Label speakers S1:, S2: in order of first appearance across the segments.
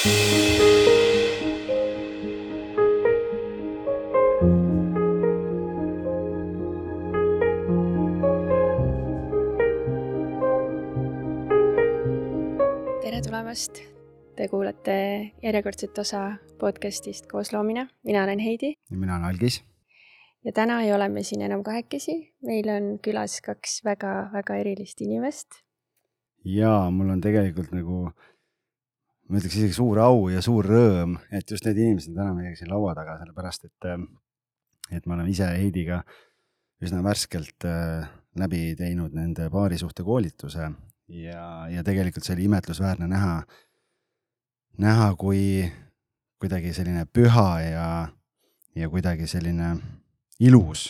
S1: tere tulemast! Te kuulate järjekordset osa podcastist Koosloomine. mina olen Heidi
S2: ja mina olen Algis.
S1: ja täna ei ole me siin enam kahekesi, meil on külas kaks väga-väga erilist inimest.
S2: ja mul on tegelikult nagu, ma ütleks isegi suur au ja suur rõõm, et just need inimesed on täna meiega siin laua taga, sellepärast et, et me oleme ise Heidiga üsna värskelt äh, läbi teinud nende paarisuhte koolituse ja, ja tegelikult see oli imetlusväärne näha, näha, kui kuidagi selline püha ja, ja kuidagi selline ilus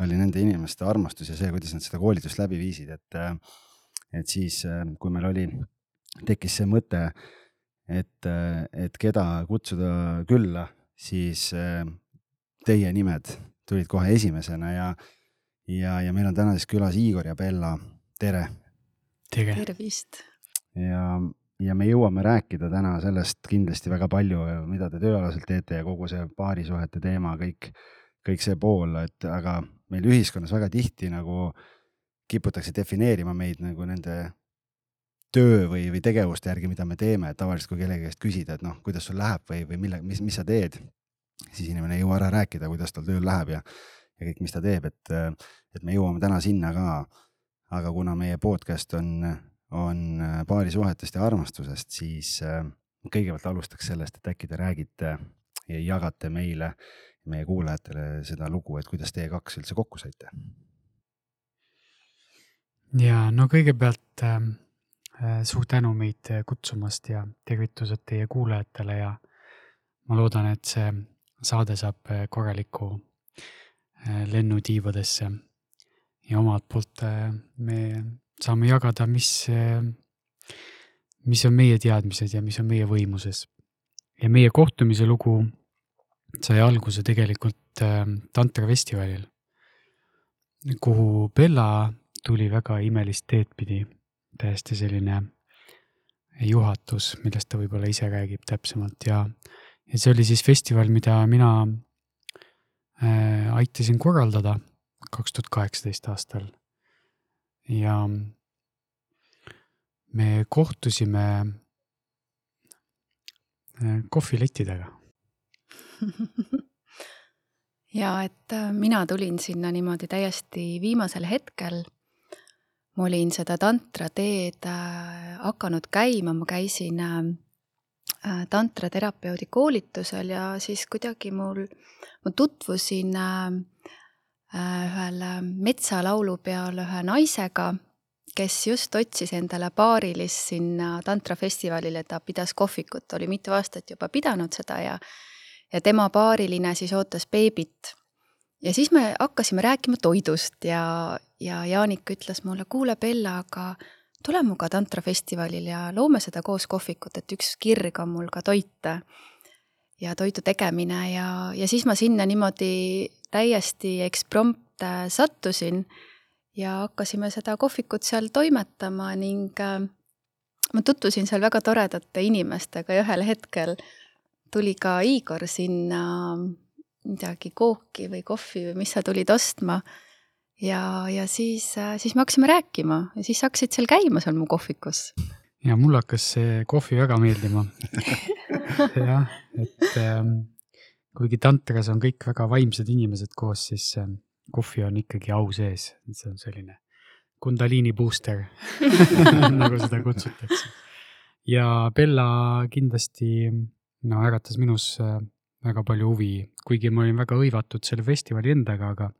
S2: oli nende inimeste armastus ja see, kuidas nad seda koolitust läbi viisid, et, et siis, kui meil oli, tekkis see mõte, et, et keda kutsuda külla, siis teie nimed tulid kohe esimesena ja, ja, ja meil on täna siis külas Igor ja Bella. tere
S3: tere!
S1: tervist!
S2: ja, ja me jõuame rääkida täna sellest kindlasti väga palju, mida te tööalaselt teete ja kogu see paarisuhete teema, kõik, kõik see pool, et aga meil ühiskonnas väga tihti nagu kiputakse defineerima meid nagu nende töö või, või tegevuste järgi, mida me teeme, et tavaliselt kui kellegi käest küsida, et noh, kuidas sul läheb või, või mille, mis, mis sa teed, siis inimene ei jõua ära rääkida, kuidas tal tööl läheb ja, ja kõik, mis ta teeb, et, et me jõuame täna sinna ka aga kuna meie podcast on, on paarisuhetest ja armastusest, siis kõigepealt alustaks sellest, et äkki te räägite ja jagate meile, meie kuulajatele seda lugu, et kuidas teie kaks üldse kokku saite?
S3: ja no kõigepealt ähm, äh, suur tänu meid kutsumast ja tervitused teie kuulajatele ja ma loodan, et see saade saab äh, korraliku äh, lennu tiivadesse ja omalt poolt äh, me saame jagada, mis, äh, mis on meie teadmised ja mis on meie võimuses. ja meie kohtumise lugu sai alguse tegelikult äh, Tantra festivalil, kuhu Bella tuli väga imelist teed pidi, täiesti selline juhatus, millest ta võib-olla ise räägib täpsemalt ja, ja see oli siis festival, mida mina äh, aitasin korraldada kaks tuhat kaheksateist aastal. ja me kohtusime äh, kohvilettidega
S1: ja et äh, mina tulin sinna niimoodi täiesti viimasel hetkel. Ma olin seda tantra teed äh, hakanud käima, ma käisin tantraterapeudi koolitusel ja siis kuidagi mul, ma tutvusin äh, Äh, ühel äh, metsalaulu peal ühe naisega, kes just otsis endale paarilist sinna tantrafestivalile, ta pidas kohvikut, oli mitu aastat juba pidanud seda ja ja tema paariline siis ootas beebit. Ja siis me hakkasime rääkima toidust ja, ja Jaanik ütles mulle, kuule Bella, aga tule minuga tantrafestivalile ja loome seda koos kohvikut, et üks kirg on mul ka toit ja toidu tegemine. Ja, ja siis ma sinna niimoodi täiesti eksprompt sattusin ja hakkasime seda kohvikut seal toimetama ning äh, ma tutvusin seal väga toredate inimestega. Ja ühel hetkel tuli ka Igor sinna midagi kooki või kohvi või mis sa tulid ostma. ja, ja siis, äh, siis me hakkasime rääkima ja siis hakkasid seal käima seal mu kohvikus.
S3: ja mulle hakkas see kohvi väga meeldima jah, et ähm, kuigi tantras on kõik väga vaimsed inimesed koos, siis ähm, kohvi on ikkagi au sees, see on selline kundaliini booster nagu seda kutsutakse. ja Bella kindlasti no äratas minus äh, väga palju huvi, kuigi ma olin väga hõivatud selle festivali endaga, aga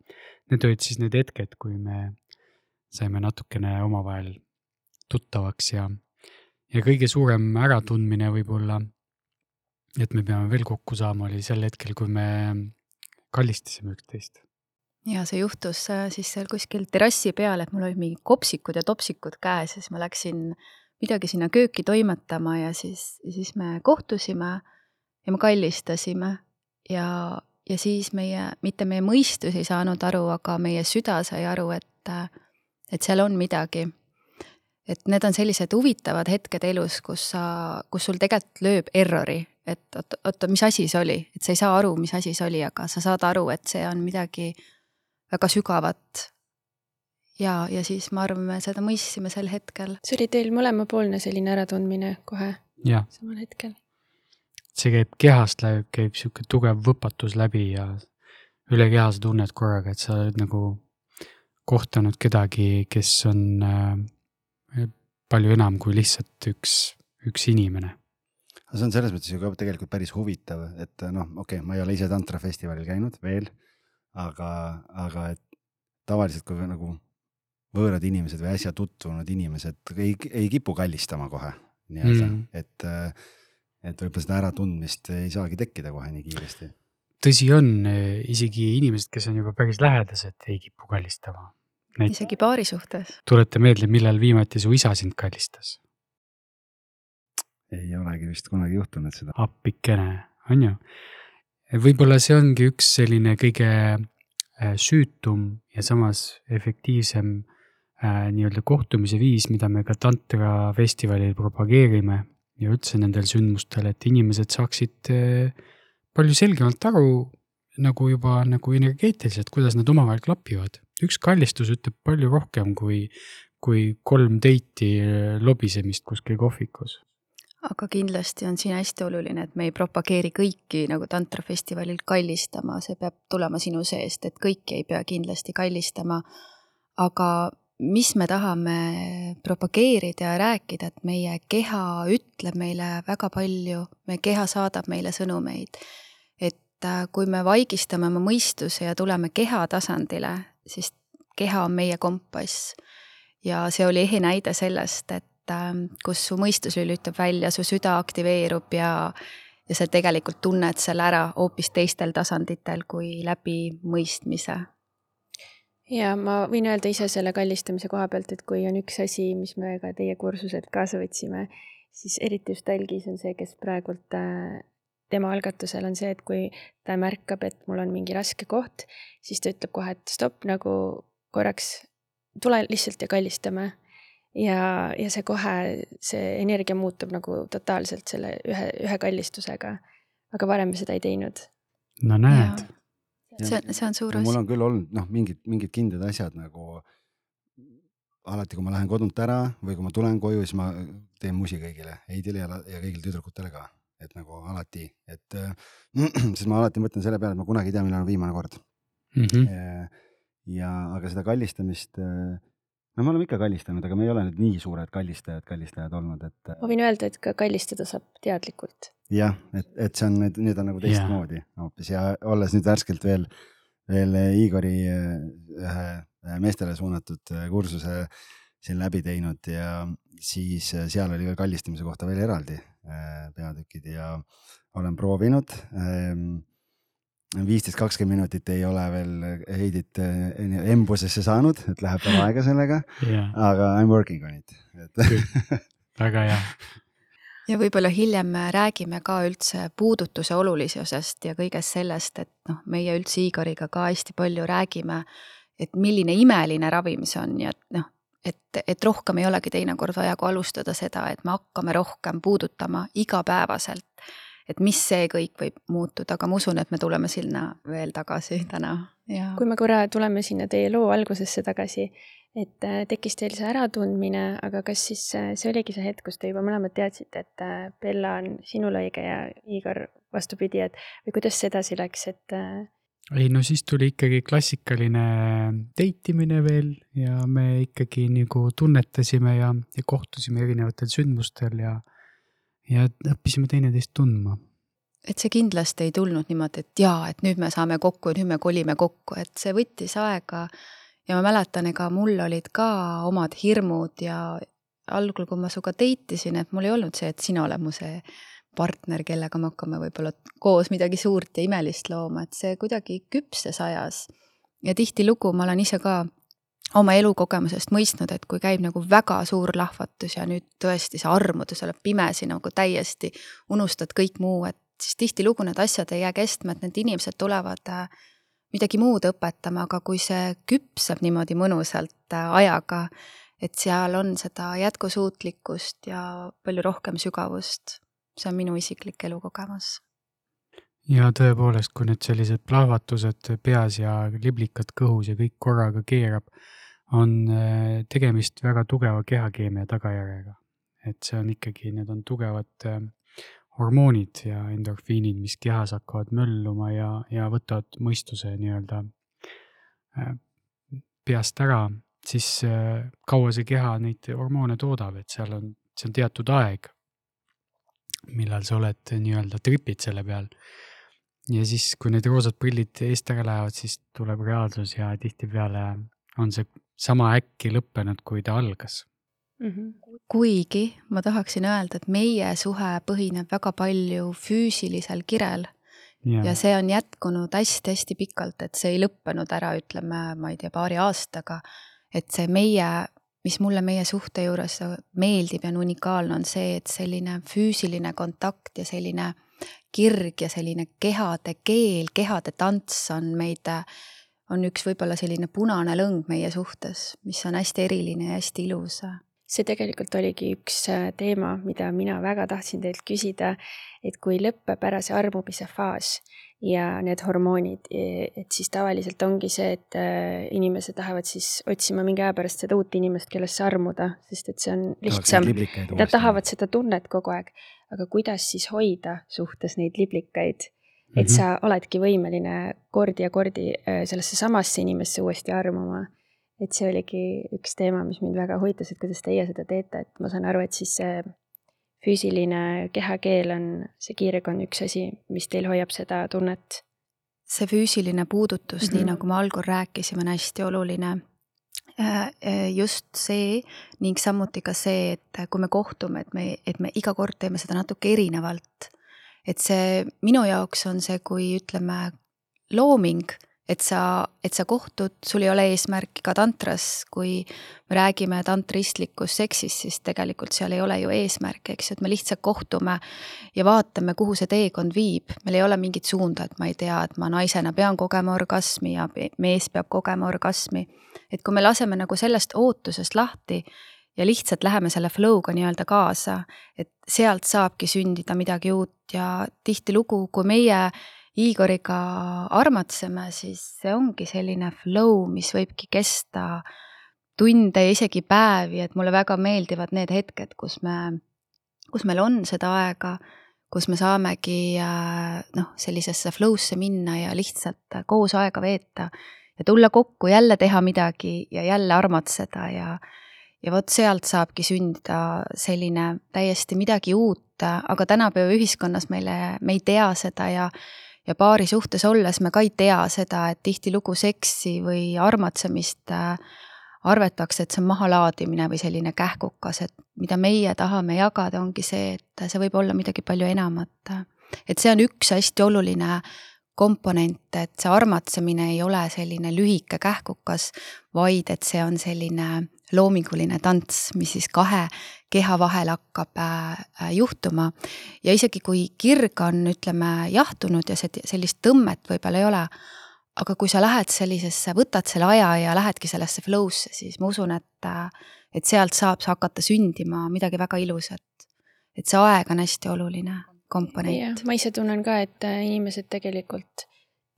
S3: need olid siis need hetked, kui me saime natukene omavahel tuttavaks ja, ja kõige suurem äratundmine võib-olla et me peame veel kokku saama, oli sel hetkel, kui me kallistasime üksteist.
S1: ja see juhtus äh, siis seal kuskil terrassi peal, et mul olid mingid kopsikud ja topsikud käes ja siis ma läksin midagi sinna kööki toimetama ja siis, siis me kohtusime ja me kallistasime ja, ja siis meie, mitte meie mõistus ei saanud aru, aga meie süda sai aru, et, et seal on midagi. et need on sellised huvitavad hetked elus, kus sa, kus sul tegelikult lööb errori, et oota, oota, mis asi see oli, et sa ei saa aru, mis asi see oli, aga sa saad aru, et see on midagi väga sügavat. ja, ja siis ma arvan, me seda mõistsime sel hetkel.
S4: see oli teil mõlemapoolne selline äratundmine kohe samal hetkel?
S3: See käib kehast läbi, käib sihuke tugev võpatus läbi ja üle keha sa tunned korraga, et sa oled nagu kohtanud kedagi, kes on äh, palju enam kui lihtsalt üks, üks inimene.
S2: see on selles mõttes ju ka tegelikult päris huvitav, et noh, okei okay,, ma ei ole ise tantrafestivalil käinud veel, aga, aga et tavaliselt, kui nagu võõrad inimesed või äsja tutvunud inimesed ei, ei kipu kallistama kohe nii-öelda mm., et, et võib-olla seda äratundmist ei saagi tekkida kohe nii kiiresti.
S3: tõsi on, isegi inimesed, kes on juba päris lähedased, ei kipu kallistama.
S1: isegi paari suhtes.
S3: tuleta meelde, millal viimati su isa sind kallistas?
S2: ei olegi vist kunagi juhtunud seda.
S3: appikene, on ju. võib-olla see ongi üks selline kõige äh, süütum ja samas efektiivsem äh, nii-öelda kohtumise viis, mida me ka tantra festivalil propageerime ja üldse nendel sündmustel, et inimesed saaksid äh, palju selgemalt aru nagu juba nagu energeetiliselt, kuidas nad omavahel klapivad. üks kallistus ütleb palju rohkem kui, kui kolm date'i äh, lobisemist kuskil kohvikus
S1: aga kindlasti on siin hästi oluline, et me ei propageeri kõiki nagu tantrafestivalil kallistama, see peab tulema sinu seest, et kõiki ei pea kindlasti kallistama. aga mis me tahame propageerida ja rääkida, et meie keha ütleb meile väga palju, meie keha saadab meile sõnumeid. et äh, kui me vaigistame oma mõistuse ja tuleme keha tasandile, siis keha on meie kompass. ja see oli ehe näide sellest, et äh, kus su mõistus lülitab välja, su süda aktiveerub ja ja sa tegelikult tunned selle ära hoopis teistel tasanditel kui läbi mõistmise
S4: ja ma võin öelda ise selle kallistamise koha pealt, et kui on üks asi, mis me ka teie kursuselt kaasa võtsime, siis eriti just Talgis on see, kes praegult äh, tema algatusel on see, et kui ta märkab, et mul on mingi raske koht, siis ta ütleb kohe, et stopp, nagu korraks tule lihtsalt ja kallistame. ja, ja see kohe, see energia muutub nagu totaalselt selle ühe, ühe kallistusega. aga varem me seda ei teinud.
S3: no näed
S1: see on, see on suur
S2: asi. mul on küll olnud noh, mingid, mingid kindlad asjad nagu alati, kui ma lähen kodunt ära või kui ma tulen koju, siis ma teen musi kõigile, Heidile ja, ja kõigile tüdrukutele ka, et nagu alati, et äh, siis ma alati mõtlen selle peale, et ma kunagi ei tea, millal on viimane kord mm. -hmm. ja, aga seda kallistamist äh, no me oleme ikka kallistanud, aga me ei ole nüüd nii suured kallistajad, kallistajad olnud, et.
S4: ma võin öelda, et ka kallistada saab teadlikult.
S2: jah, et, et see on nüüd, nüüd on nagu teistmoodi hoopis ja olles nüüd värskelt veel, veel Igori ühe meestele suunatud kursuse siin läbi teinud ja siis seal oli veel kallistamise kohta veel eraldi peatükid ja olen proovinud viisteist, kakskümmend minutit ei ole veel Heidit eh, embusesse saanud, et läheb veel aega sellega. Yeah.. aga I m working on it
S3: et väga hea.
S1: ja võib-olla hiljem räägime ka üldse puudutuse olulisusest ja kõigest sellest, et noh, meie üldse Igoriga ka hästi palju räägime, et milline imeline ravim see on ja et noh, et, et rohkem ei olegi teinekord vaja, kui alustada seda, et me hakkame rohkem puudutama igapäevaselt et mis see kõik võib muutuda, aga ma usun, et me tuleme sinna veel tagasi täna ja.
S4: kui me korra tuleme sinna teie loo algusesse tagasi, et äh, tekkis teil see äratundmine, aga kas siis äh, see oligi see hetk, kus te juba mõlemad teadsite, et äh, Bella on sinule õige ja Igor vastupidi, et või kuidas see edasi läks, et
S3: ei no siis tuli ikkagi klassikaline date imine veel ja me ikkagi nagu tunnetasime ja, ja kohtusime erinevatel sündmustel ja ja õppisime teineteist tundma.
S1: et see kindlasti ei tulnud niimoodi, et jaa, et nüüd me saame kokku, nüüd me kolime kokku, et see võttis aega ja ma mäletan, ega mul olid ka omad hirmud ja algul, kui ma sinuga date isin, et mul ei olnud see, et sina oled mu see partner, kellega me hakkame võib-olla koos midagi suurt ja imelist looma, et see kuidagi küpses ajas. ja tihtilugu ma olen ise ka oma elukogemusest mõistnud, et kui käib nagu väga suur lahvatus ja nüüd tõesti see armudus oleb pimesi nagu täiesti, unustad kõik muu, et siis tihtilugu need asjad ei jää kestma, et need inimesed tulevad äh, midagi muud õpetama, aga kui see küpseb niimoodi mõnusalt äh, ajaga, et seal on seda jätkusuutlikkust ja palju rohkem sügavust. see on minu isiklik elukogemus.
S3: ja tõepoolest, kui need sellised plahvatused peas ja liblikad kõhus ja kõik korraga keerab, on äh, tegemist väga tugeva kehakeemia tagajärjega. et see on ikkagi, need on tugevad äh, hormoonid ja endorfiinid, mis kehas hakkavad mölluma ja, ja võtavad mõistuse nii-öelda äh, peast ära, siis kaua see keha neid hormoone toodab, et seal on, see on teatud aeg, millal sa oled nii-öelda tripid selle peal. ja siis, kui need roosad prillid eest ära lähevad, siis tuleb reaalsus ja tihtipeale on see sama äkki lõppenud, kui ta algas
S1: mm. -hmm. kuigi ma tahaksin öelda, et meie suhe põhineb väga palju füüsilisel kirel ja, ja see on jätkunud hästi-hästi pikalt, et see ei lõppenud ära, ütleme, ma ei tea, paari aastaga. et see meie, mis mulle meie suhte juures meeldib ja on unikaalne, on see, et selline füüsiline kontakt ja selline kirg ja selline kehade keel, kehade tants on meid, on üks võib-olla selline punane lõng meie suhtes, mis on hästi eriline ja hästi ilus.
S4: See tegelikult oligi üks äh, teema, mida mina väga tahtsin teilt küsida, et kui lõpeb ära see armumise faas ja need hormoonid, e, et siis tavaliselt ongi see, et äh, inimesed lähevad siis otsima mingi aja pärast seda uut inimest, kellesse armuda, sest et see on lihtsam. Nad tahavad seda tunnet kogu aeg, aga kuidas siis hoida suhtes neid liblikaid, et mm -hmm. sa oledki võimeline kordi ja kordi äh, sellesse samasse inimesse uuesti armuma et see oligi üks teema, mis mind väga huvitas, et kuidas teie seda teete, et ma saan aru, et siis see füüsiline kehakeel on, see kiireg on üks asi, mis teil hoiab seda tunnet.
S1: see füüsiline puudutus mm, -hmm. nii mhm. nagu me algul rääkisime, on hästi oluline. Äh, äh, just see ning samuti ka see, et kui me kohtume, et me, et me iga kord teeme seda natuke erinevalt. Et see minu jaoks on see, kui ütleme, looming et sa, et sa kohtud, sul ei ole eesmärki ka tantras, kui me räägime tantristlikust seksist, siis tegelikult seal ei ole ju eesmärki, eks ju, et me lihtsalt kohtume ja vaatame, kuhu see teekond viib. meil ei ole mingit suunda, et ma ei tea, et ma naisena pean kogema orgasmi ja mees peab kogema orgasmi. et kui me laseme nagu sellest ootusest lahti ja lihtsalt läheme selle flow'ga nii-öelda kaasa, et sealt saabki sündida midagi uut. Ja tihtilugu, kui meie Igoriga armatseme, siis see ongi selline flow, mis võibki kesta tunde ja isegi päevi, et mulle väga meeldivad need hetked, kus me, kus meil on seda aega, kus me saamegi äh, noh, sellisesse flow'sse minna ja lihtsalt koos aega veeta ja tulla kokku, jälle teha midagi ja jälle armatseda ja ja vot sealt saabki sündida selline täiesti midagi uut, aga tänapäeva ühiskonnas meile, me ei tea seda ja ja paari suhtes olles me ka ei tea seda, et tihtilugu seksi või armatsemist äh, arvatakse, et see on mahalaadimine või selline kähkukas, et mida meie tahame jagada, ongi see, et see võib olla midagi palju enamat. et see on üks hästi oluline komponent, et see armatsemine ei ole selline lühike kähkukas, vaid et see on selline loominguline tants, mis siis kahe keha vahel hakkab äh, juhtuma. ja isegi kui kirg on, ütleme, jahtunud ja see, sellist tõmmet võib-olla ei ole, aga kui sa lähed sellisesse, võtad selle aja ja lähedki sellesse flow'sse, siis ma usun, et, äh, et sealt saab hakata sündima midagi väga ilusat. et see aeg on hästi oluline komponent.
S4: ma ise tunnen ka, et äh, inimesed tegelikult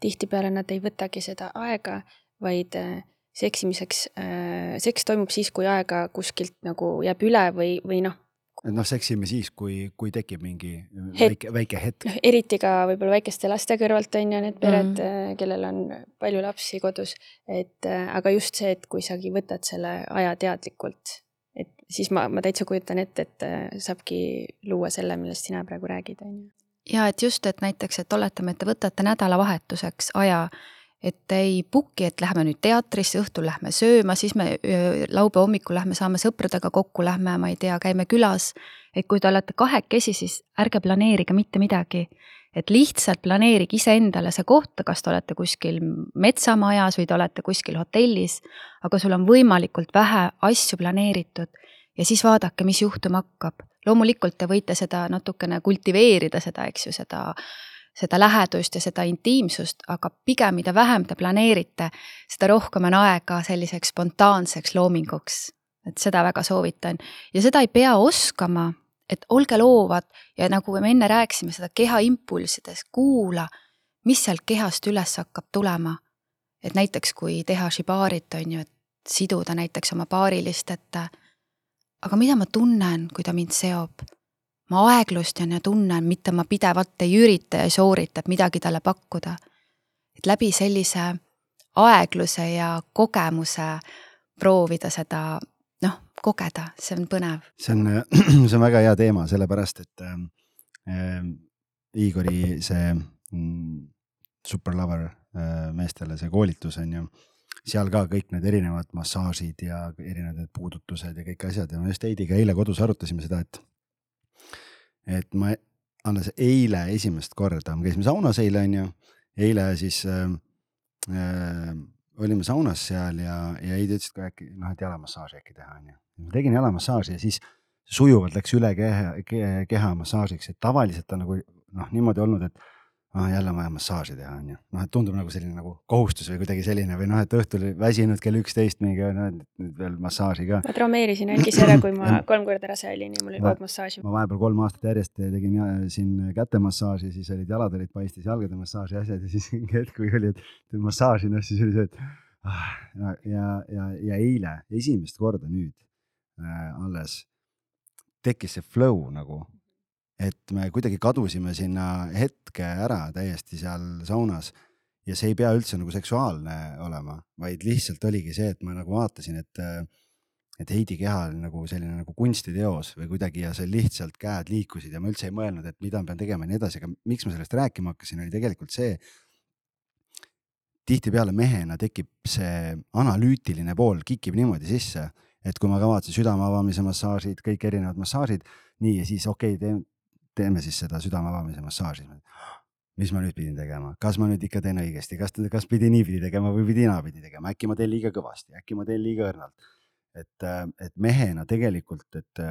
S4: tihtipeale nad ei võtagi seda aega, vaid seksimiseks, äh, seks toimub siis, kui aega kuskilt nagu jääb üle või, või noh.
S2: et noh, seksime siis, kui, kui tekib mingi väike, väike hetk.
S4: noh, eriti ka võib-olla väikeste laste kõrvalt on ju need pered mm., kellel on palju lapsi kodus, et äh, aga just see, et kui sagi võtad selle aja teadlikult, et siis ma, ma täitsa kujutan ette, et saabki luua selle, millest sina praegu räägid, on ju.
S1: ja et just, et näiteks, et oletame, et te võtate nädalavahetuseks aja et ei book'i, et lähme nüüd teatrisse, õhtul lähme sööma, siis me laupäeva hommikul lähme saame sõpradega kokku, lähme, ma ei tea, käime külas. et kui te olete kahekesi, siis ärge planeerige mitte midagi. Et lihtsalt planeerige iseendale see koht, kas te olete kuskil metsamajas või te olete kuskil hotellis, aga sul on võimalikult vähe asju planeeritud ja siis vaadake, mis juhtuma hakkab. loomulikult te võite seda natukene kultiveerida, seda, eks ju, seda seda lähedust ja seda intiimsust, aga pigem, mida vähem te planeerite, seda rohkem on aega selliseks spontaanseks loominguks. et seda väga soovitan ja seda ei pea oskama, et olge loovad ja nagu me enne rääkisime, seda keha impulssides, kuula, mis sealt kehast üles hakkab tulema. et näiteks, kui teha šibarit, on ju, et siduda näiteks oma paarilist, et aga mida ma tunnen, kui ta mind seob ma aeglustan ja tunnen, mitte ma pidevalt ei ürita ja soorita, et midagi talle pakkuda. et läbi sellise aegluse ja kogemuse proovida seda kogeda, see on põnev.
S2: see on, see on väga hea teema, sellepärast et äh, Igori see mm, Super Lover äh, meestele see koolitus on ju, seal ka kõik need erinevad massaažid ja erinevad need puudutused ja kõik asjad ja me just Heidiga eile kodus arutasime seda, et et ma alles eile esimest korda, me käisime saunas eile onju, eile siis äh, äh, olime saunas seal ja, ja Heidi ütles, et äkki noh, et jalamassaaži äkki teha onju. Ma tegin jalamassaaži ja siis sujuvalt läks üle keha, keha, massaažiks, et tavaliselt on nagu noh, niimoodi olnud, et ah, jälle on vaja massaaži teha, onju. noh, et tundub nagu selline nagu kohustus või kuidagi selline või noh, et õhtul väsinud kell üksteist mingi noh, nüüd veel massaaži ka.
S4: ma traumeerisin algis ära, kui ma kolm korda rase olin ja mul oli kogu aeg massaaž.
S2: ma vahepeal kolm aastat järjest tegin ja, siin kätemassaaži, siis olid jalad olid paistis, jalgade massaaži asjad ja siis mingi hetk, kui oli, et massaaži, noh siis oli see, et ah, ja, ja, ja, eile esimest korda nüüd alles tekkis see flow nagu et me kuidagi kadusime sinna hetke ära täiesti seal saunas ja see ei pea üldse nagu seksuaalne olema, vaid lihtsalt oligi see, et ma nagu vaatasin, et, et Heidi keha oli nagu selline nagu kunstiteos või kuidagi ja seal lihtsalt käed liikusid ja ma üldse ei mõelnud, et mida ma pean tegema ja nii edasi, aga miks ma sellest rääkima hakkasin, oli tegelikult see. tihtipeale mehena tekib see analüütiline pool, kikib niimoodi sisse, et kui ma kavatsen südame avamise massaažid, kõik erinevad massaažid, nii ja siis okei okay,, teeme siis seda südame avamise massaaži. mis ma nüüd pidin tegema, kas ma nüüd ikka teen õigesti, kas, kas pidi niipidi tegema või pidi naapidi tegema, äkki ma teen liiga kõvasti, äkki ma teen liiga õrnalt. et, et mehena tegelikult, et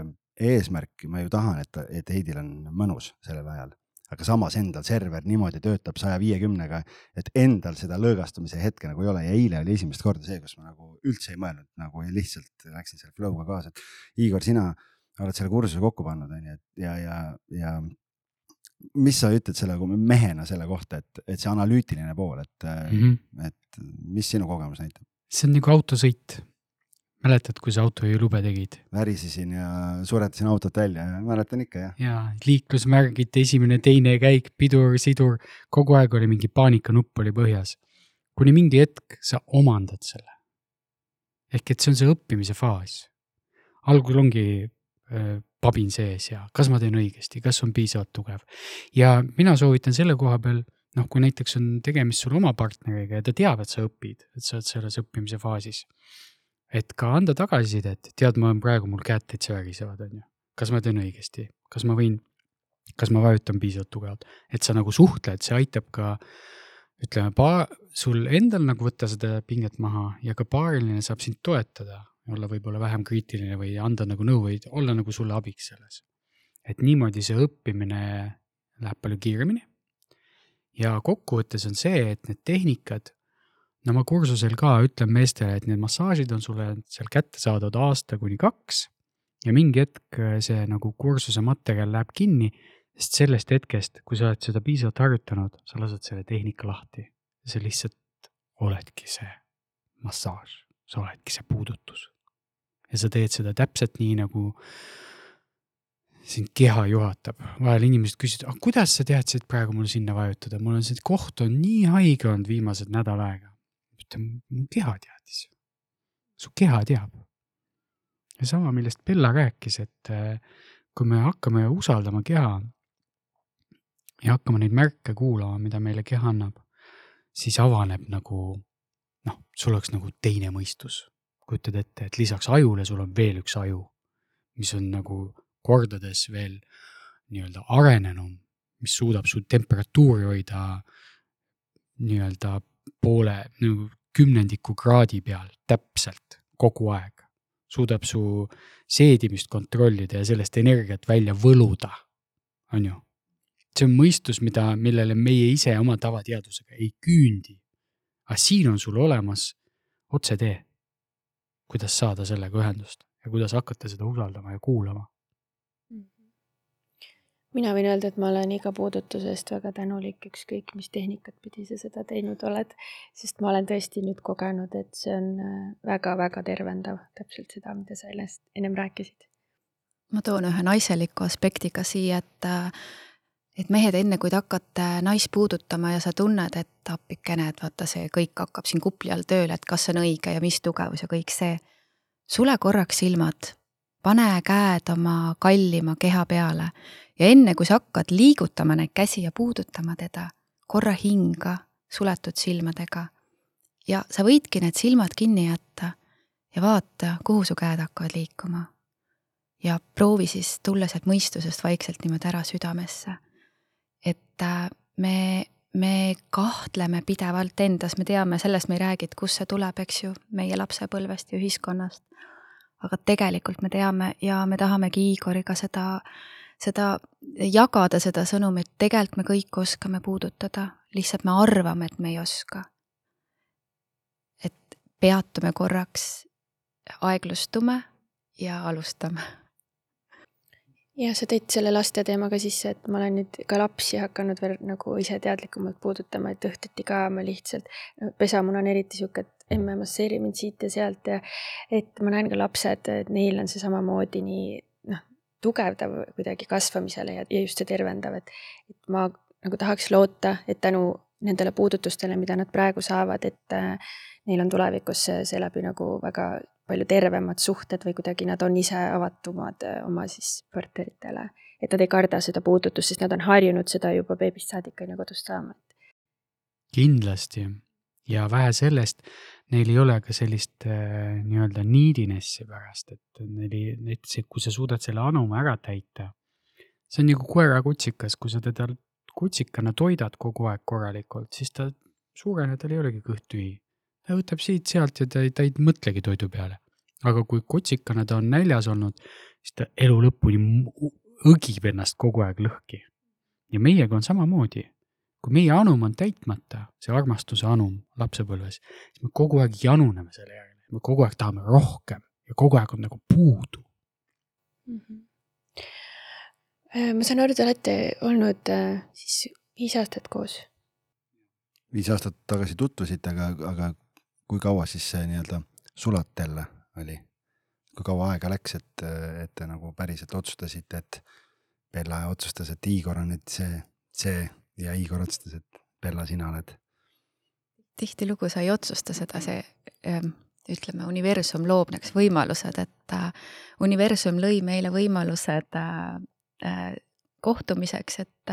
S2: eesmärk, ma ju tahan, et, et Heidil on mõnus sellel ajal, aga samas endal server niimoodi töötab saja viiekümnega, et endal seda lõõgastumise hetke nagu ei ole ja eile oli esimest korda see, kus ma nagu üldse ei mõelnud nagu lihtsalt läksin selle flow'ga kaasa, et Igor, sina oled selle kursuse kokku pannud, on ju, et ja, ja, ja mis sa ütled selle mehena selle kohta, et, et see analüütiline pool, et mm, -hmm. et mis sinu kogemus näitab?
S3: see on nagu autosõit. Mäletad, kui sa autojuhilube tegid?
S2: värisesin ja suretasin autot välja, mäletan ikka jah.
S3: ja liiklusmärgid, esimene, teine käik, pidur, sidur, kogu aeg oli mingi paanikanupp oli põhjas. kuni mingi hetk sa omandad selle. ehk et see on see õppimise faas. algul ongi pabin sees ja kas ma teen õigesti, kas on piisavalt tugev. ja mina soovitan selle koha peal, noh, kui näiteks on tegemist sul oma partneriga ja ta teab, et sa õpid, et sa oled selles õppimise faasis. Et ka anda tagasisidet, tead, ma olen praegu, mul käed täitsa värisevad, on ju. kas ma teen õigesti, kas ma võin, kas ma vajutan piisavalt tugevalt, et sa nagu suhtled, see aitab ka ütleme, pa-, sul endal nagu võtta seda pinget maha ja ka paariline saab sind toetada olla võib-olla vähem kriitiline või anda nagu nõu või olla nagu sulle abiks selles. et niimoodi see õppimine läheb palju kiiremini. ja kokkuvõttes on see, et need tehnikad, no ma kursusel ka ütlen meestele, et need massaažid on sulle seal kättesaadavad aasta kuni kaks ja mingi hetk see nagu kursuse materjal läheb kinni, sest sellest hetkest, kui sa oled seda piisavalt harjutanud, sa lased selle tehnika lahti. sa lihtsalt oledki see massaaž, sa oledki see puudutus ja sa teed seda täpselt nii, nagu sind keha juhatab. vahel inimesed küsivad, aga kuidas sa teadsid praegu mul sinna vajutada, mul on see koht on nii haige olnud viimased nädal aega. Ütlen, mu keha teadis. su keha teab. ja sama, millest Bella rääkis, et äh, kui me hakkame usaldama keha ja hakkame neid märke kuulama, mida meile keha annab, siis avaneb nagu noh, sul oleks nagu teine mõistus kujutad ette, et lisaks ajule sul on veel üks aju, mis on nagu kordades veel nii-öelda arenenum, mis suudab su temperatuuri hoida nii-öelda poole nagu kümnendiku kraadi peal täpselt kogu aeg. suudab su seedimist kontrollida ja sellest energiat välja võluda, on ju. see on mõistus, mida, millele meie ise oma tavateadusega ei küündi. aga siin on sul olemas otsetee kuidas saada sellega ühendust. ja kuidas hakata seda usaldama ja kuulama.
S4: Mina võin öelda, et ma olen iga puudutuse eest väga tänulik, ükskõik mis tehnikat pidi sa seda teinud oled, sest ma olen tõesti nüüd kogenud, et see on väga-väga äh, tervendav, täpselt seda, mida sa ennem rääkisid.
S1: ma toon ühe naiseliku aspekti ka siia, et äh, et mehed, enne kui te hakkate naist puudutama ja sa tunned, et appikene, et vaata, see kõik hakkab siin kupli all tööle, et kas see on õige ja mis tugevus ja kõik see. sule korraks silmad, pane käed oma kallima keha peale ja enne kui sa hakkad liigutama neid käsi ja puudutama teda, korra hinga suletud silmadega. ja sa võidki need silmad kinni jätta ja vaata, kuhu su käed hakkavad liikuma. ja proovi siis tulla sealt mõistusest vaikselt niimoodi ära südamesse. et äh, me, me kahtleme pidevalt endas, me teame, sellest me ei räägi, et kust see tuleb, eks ju, meie lapsepõlvest ja ühiskonnast. Aga tegelikult me teame ja me tahamegi Igoriga seda seda, jagada seda sõnumit, tegelikult me kõik oskame puudutada, lihtsalt me arvame, et me ei oska. et peatume korraks, aeglustume ja alustame.
S4: ja sa tõid selle laste teema ka sisse, et ma olen nüüd ka lapsi hakanud veel nagu ise teadlikumalt puudutama, et õhtuti ka ma lihtsalt, pesamuna on eriti sihuke, et emme masseeri mind siit ja sealt ja et ma näen ka lapsed, et neil on see samamoodi nii tugevdav kuidagi kasvamisele ja, ja just see tervendav, et, et ma nagu tahaks loota, et tänu nendele puudutustele, mida nad praegu saavad, et äh, neil on tulevikus seeläbi nagu väga palju tervemad suhted või kuidagi nad on ise avatumad äh, oma siis partneritele. et nad ei karda seda puudutust, sest nad on harjunud seda juba beebist saadik on ju kodust saama.
S3: kindlasti ja vähe sellest, neil ei ole ka sellist äh, nii-öelda neediness'i pärast, et neil ei, et kui sa suudad selle anuma ära täita, see on nagu koera-kutsikas, kui sa teda kutsikana toidad kogu aeg korralikult, siis ta suurena, tal ei olegi kõht tühi. ta võtab siit-sealt ja ta ei, ta ei mõtlegi toidu peale. aga kui kutsikana ta on näljas olnud, siis ta elu lõpuni õgib ennast kogu aeg lõhki. ja meiega on samamoodi kui meie anum on täitmata, see armastuse anum lapsepõlves, siis me kogu aeg januneme selle järele, me kogu aeg tahame rohkem ja kogu aeg on nagu puudu mm. -hmm.
S4: ma saan aru, te olete olnud äh, siis viis aastat koos?
S2: viis aastat tagasi tutvusite, aga, aga kui kaua siis see nii-öelda sulatel oli? kui kaua aega läks, et, et te nagu päriselt otsustasite, et Bella otsustas, et Igor on nüüd see, see ja Igor otsustas, et Bella, sina oled.
S1: tihtilugu sa ei otsusta seda, see ähm, ütleme, universum loob niisugused võimalused, et äh, universum lõi meile võimalused äh, äh, kohtumiseks, et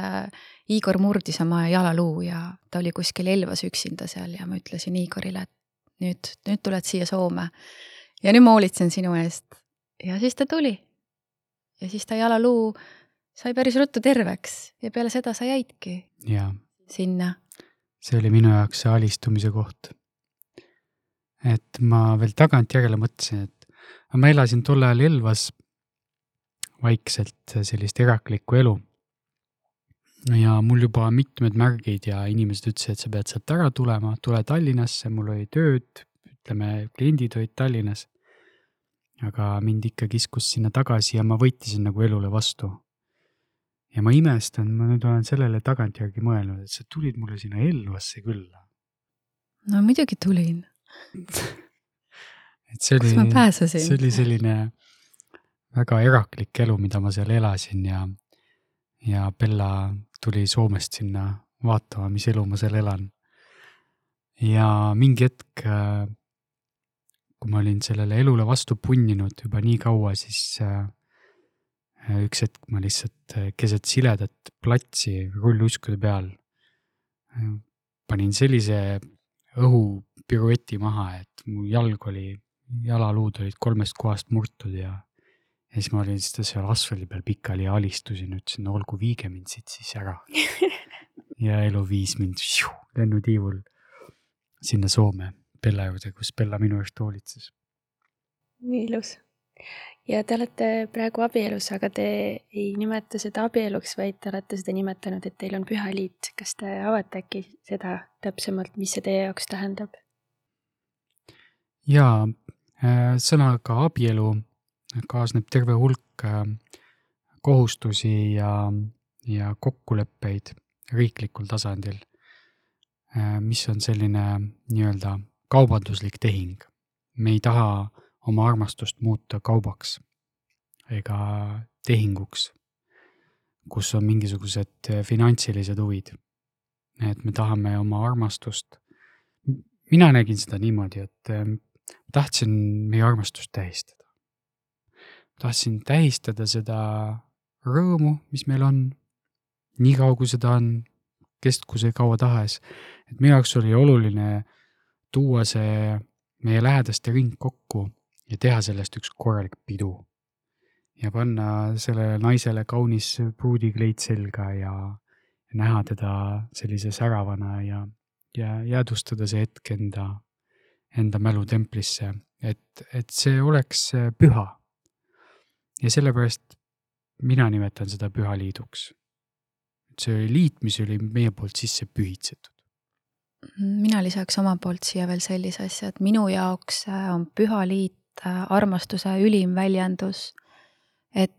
S1: Igor murdis oma jalaluu ja ta oli kuskil Elvas üksinda seal ja ma ütlesin Igorile, et nüüd, nüüd tuled siia Soome ja nüüd ma hoolitsen sinu eest. ja siis ta tuli. ja siis ta jalaluu sai päris ruttu terveks ja peale seda sa jäidki sinna.
S3: see oli minu jaoks see alistumise koht. et ma veel tagantjärele mõtlesin, et ma elasin tol ajal Elvas vaikselt sellist eraklikku elu. ja mul juba mitmed märgid ja inimesed ütlesid, et sa pead sealt ära tulema, tule Tallinnasse, mul oli tööd, ütleme, kliendid olid Tallinnas. aga mind ikka kiskus sinna tagasi ja ma võitlesin nagu elule vastu ja ma imestan, ma nüüd olen sellele tagantjärgi mõelnud, et sa tulid mulle sinna Elvasse külla.
S1: no muidugi tulin
S3: et see oli, see oli selline väga eraklik elu, mida ma seal elasin ja, ja Bella tuli Soomest sinna vaatama, mis elu ma seal elan. ja mingi hetk, kui ma olin sellele elule vastu punninud juba nii kaua, siis äh, üks hetk ma lihtsalt äh, keset siledat platsi rulluskude peal äh, panin sellise õhupirueti maha, et mu jalg oli, jalaluud olid kolmest kohast murtud ja, ja siis ma olin lihtsalt seal asfaldi peal pikali ja alistusin, ütlesin, olgu, viige mind siit siis ära. ja elu viis mind šiu, lennutiivul sinna Soome Bella juurde, kus Bella minu eest hoolitses.
S4: nii ilus ja te olete praegu abielus, aga te ei nimeta seda abieluks, vaid te olete seda nimetanud, et teil on pühaliit. kas te avate äkki seda täpsemalt, mis see teie jaoks tähendab?
S3: jaa, äh, sõnaga abielu kaasneb terve hulk äh, kohustusi ja, ja kokkuleppeid riiklikul tasandil, äh, mis on selline nii-öelda kaubanduslik tehing. me ei taha oma armastust muuta kaubaks ega tehinguks, kus on mingisugused finantsilised huvid. et me tahame oma armastust, mina nägin seda niimoodi, et tahtsin meie armastust tähistada. tahtsin tähistada seda rõõmu, mis meil on, nii kaua kui seda on, kestku see kaua tahes. et minu jaoks oli oluline tuua see meie lähedaste ring kokku ja teha sellest üks korralik pidu. ja panna sellele naisele kaunis pruudikleit selga ja näha teda sellise säravana ja, ja jäädvustada see hetk enda enda mälutemplisse, et, et see oleks äh, püha. ja sellepärast mina nimetan seda pühaliiduks. see oli liit, mis oli meie poolt sisse pühitsetud.
S1: mina lisaks oma poolt siia veel sellise asja, et minu jaoks äh, on pühaliit äh, armastuse ülim väljendus. et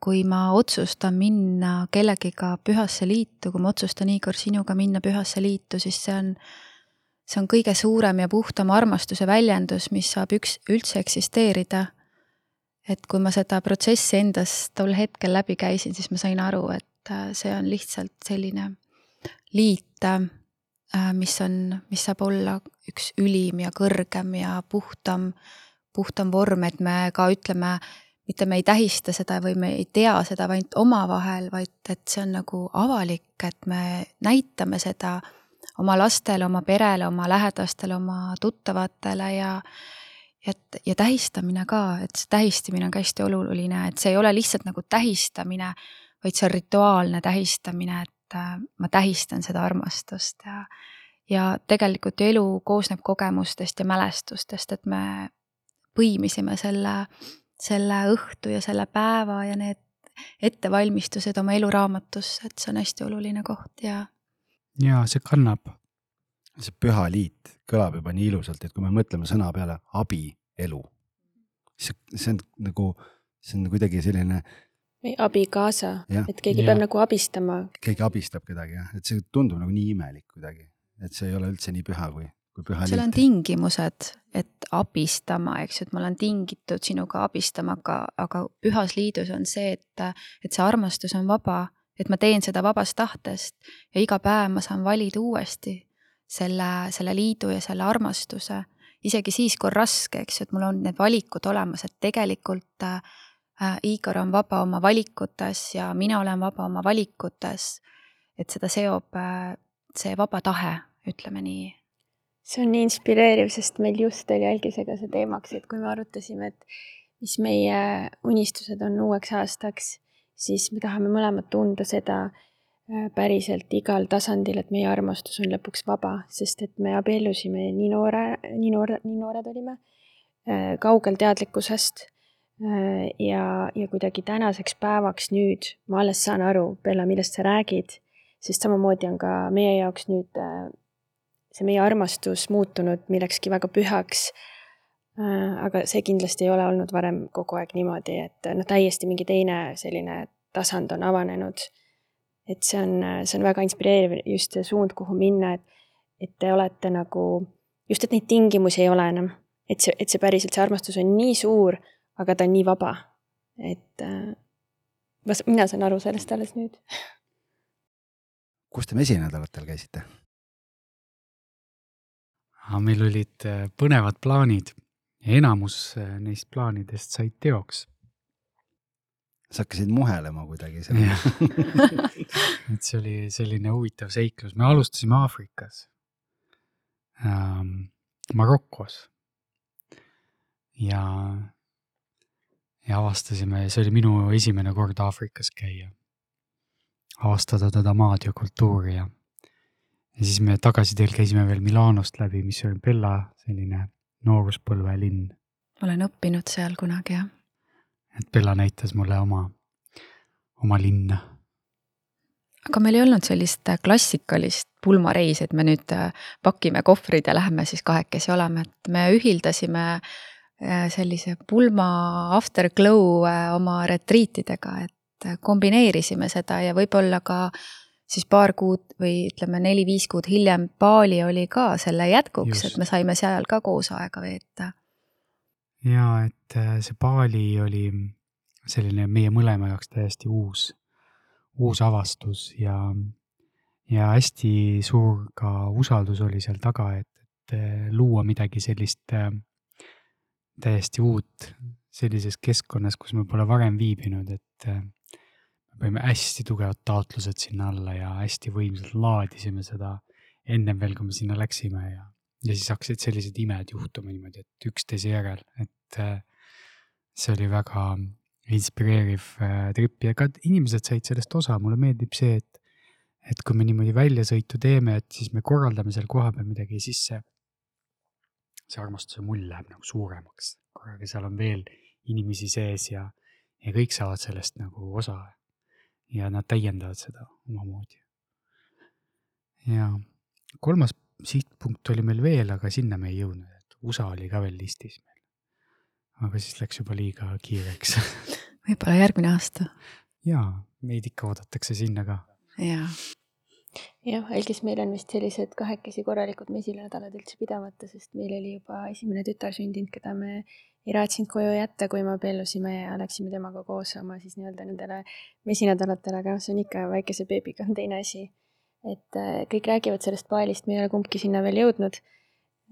S1: kui ma otsustan minna kellegiga pühasse liitu, kui ma otsustan, Igor, sinuga minna pühasse liitu, siis see on see on kõige suurem ja puhtam armastuse väljendus, mis saab üks, üldse eksisteerida. et kui ma seda protsessi endas tol hetkel läbi käisin, siis ma sain aru, et äh, see on lihtsalt selline liit, äh, mis on, mis saab olla üks ülim ja kõrgem ja puhtam, puhtam vorm, et me ka ütleme, mitte me ei tähista seda või me ei tea seda ainult omavahel, vaid et see on nagu avalik, et me näitame seda oma lastele, oma perele, oma lähedastele, oma tuttavatele ja et ja tähistamine ka, et see tähistamine on ka hästi oluline, et see ei ole lihtsalt nagu tähistamine, vaid see on rituaalne tähistamine, et äh, ma tähistan seda armastust ja ja tegelikult ju elu koosneb kogemustest ja mälestustest, et me põimisime selle, selle õhtu ja selle päeva ja need ettevalmistused oma eluraamatusse, et see on hästi oluline koht ja
S3: ja see kannab.
S2: see püha liit kõlab juba nii ilusalt, et kui me mõtleme sõna peale abielu, siis see on nagu, see on kuidagi selline.
S4: abikaasa, et keegi ja. peab nagu abistama.
S2: keegi abistab kedagi jah, et see tundub nagu nii imelik kuidagi, et see ei ole üldse nii püha kui,
S1: seal on tingimused, et abistama, eks ju, et ma olen tingitud sinuga abistama, aga, aga pühas liidus on see, et, et see armastus on vaba et ma teen seda vabast tahtest ja iga päev ma saan valida uuesti selle, selle liidu ja selle armastuse. isegi siis, kui on raske, eks ju, et mul on need valikud olemas, et tegelikult äh, Igor on vaba oma valikutes ja mina olen vaba oma valikutes. et seda seob äh, see vaba tahe, ütleme nii.
S4: See on nii inspireeriv, sest meil just oli Algisega see teemaks, et kui me arutasime, et mis meie unistused on uueks aastaks siis me tahame mõlemad tunda seda äh, päriselt igal tasandil, et meie armastus on lõpuks vaba, sest et me abiellusime nii noore, nii noor, nii noored olime, äh, kaugel teadlikkusest. Äh, ja, ja kuidagi tänaseks päevaks nüüd ma alles saan aru, Bella, millest sa räägid, sest samamoodi on ka meie jaoks nüüd see meie armastus muutunud millekski väga pühaks Äh, aga see kindlasti ei ole olnud varem kogu aeg niimoodi, et noh, täiesti mingi teine selline tasand on avanenud. et see on, see on väga inspireeriv just see suund, kuhu minna, et, et te olete nagu, just, et neid tingimusi ei ole enam. et see, et see päriselt, see armastus on nii suur, aga ta on nii vaba. et äh, mina saan aru sellest alles nüüd.
S2: kus te mesinädalatel käisite?
S3: Meil olid äh, põnevad plaanid enamus äh, neist plaanidest said teoks.
S2: sa hakkasid muhelema kuidagi seal
S3: et see oli selline huvitav seiklus, me alustasime Aafrikas ähm,, Marokos. ja, ja avastasime, see oli minu esimene kord Aafrikas käia. avastada teda maad ja kultuuri ja, ja siis me tagasiteel käisime veel Milanost läbi, mis oli Bella selline nooruspõlve linn.
S1: olen õppinud seal kunagi, jah.
S3: et Bella näitas mulle oma, oma linna.
S1: aga meil ei olnud sellist äh, klassikalist pulmareisi, et me nüüd äh, pakime kohvrid ja läheme siis kahekesi olema, et me ühildasime äh, sellise pulma afterglow äh, oma retriitidega, et kombineerisime seda ja võib-olla ka siis paar kuud või ütleme, neli-viis kuud hiljem Bali oli ka selle jätkuks, et me saime seal ka koos aega veeta.
S3: ja et see Bali oli selline meie mõlema jaoks täiesti uus, uus avastus ja, ja hästi suur ka usaldus oli seal taga, et, et luua midagi sellist äh, täiesti uut sellises keskkonnas, kus me pole varem viibinud, et äh, panime hästi tugevad taotlused sinna alla ja hästi võimsalt laadisime seda ennem veel, kui me sinna läksime ja, ja siis hakkasid sellised imed juhtuma niimoodi, et üksteise järel, et äh, see oli väga inspireeriv äh, trip ja ka inimesed said sellest osa, mulle meeldib see, et, et kui me niimoodi väljasõitu teeme, et siis me korraldame seal kohapeal midagi ja siis see, see armastuse mull läheb nagu suuremaks. korraga seal on veel inimesi sees ja, ja kõik saavad sellest nagu osa. Ja nad täiendavad seda omamoodi. ja kolmas sihtpunkt oli meil veel, aga sinna me ei jõudnud, et USA oli ka veel listis meil aga siis läks juba liiga kiireks
S1: võib-olla järgmine aasta.
S3: jaa, meid ikka oodatakse sinna ka.
S1: jaa.
S4: Jah, Algis, meil on vist sellised kahekesi korralikud mesinädalad üldse pidamata, sest meil oli juba esimene tütar sündinud, keda me ei raatsinud koju jätta, kui me abiellusime ja läksime temaga koos oma siis nii-öelda nendele mesinädalatele, aga see on ikka väikese beebiga on teine asi. et äh, kõik räägivad sellest paalist, me ei ole kumbki sinna veel jõudnud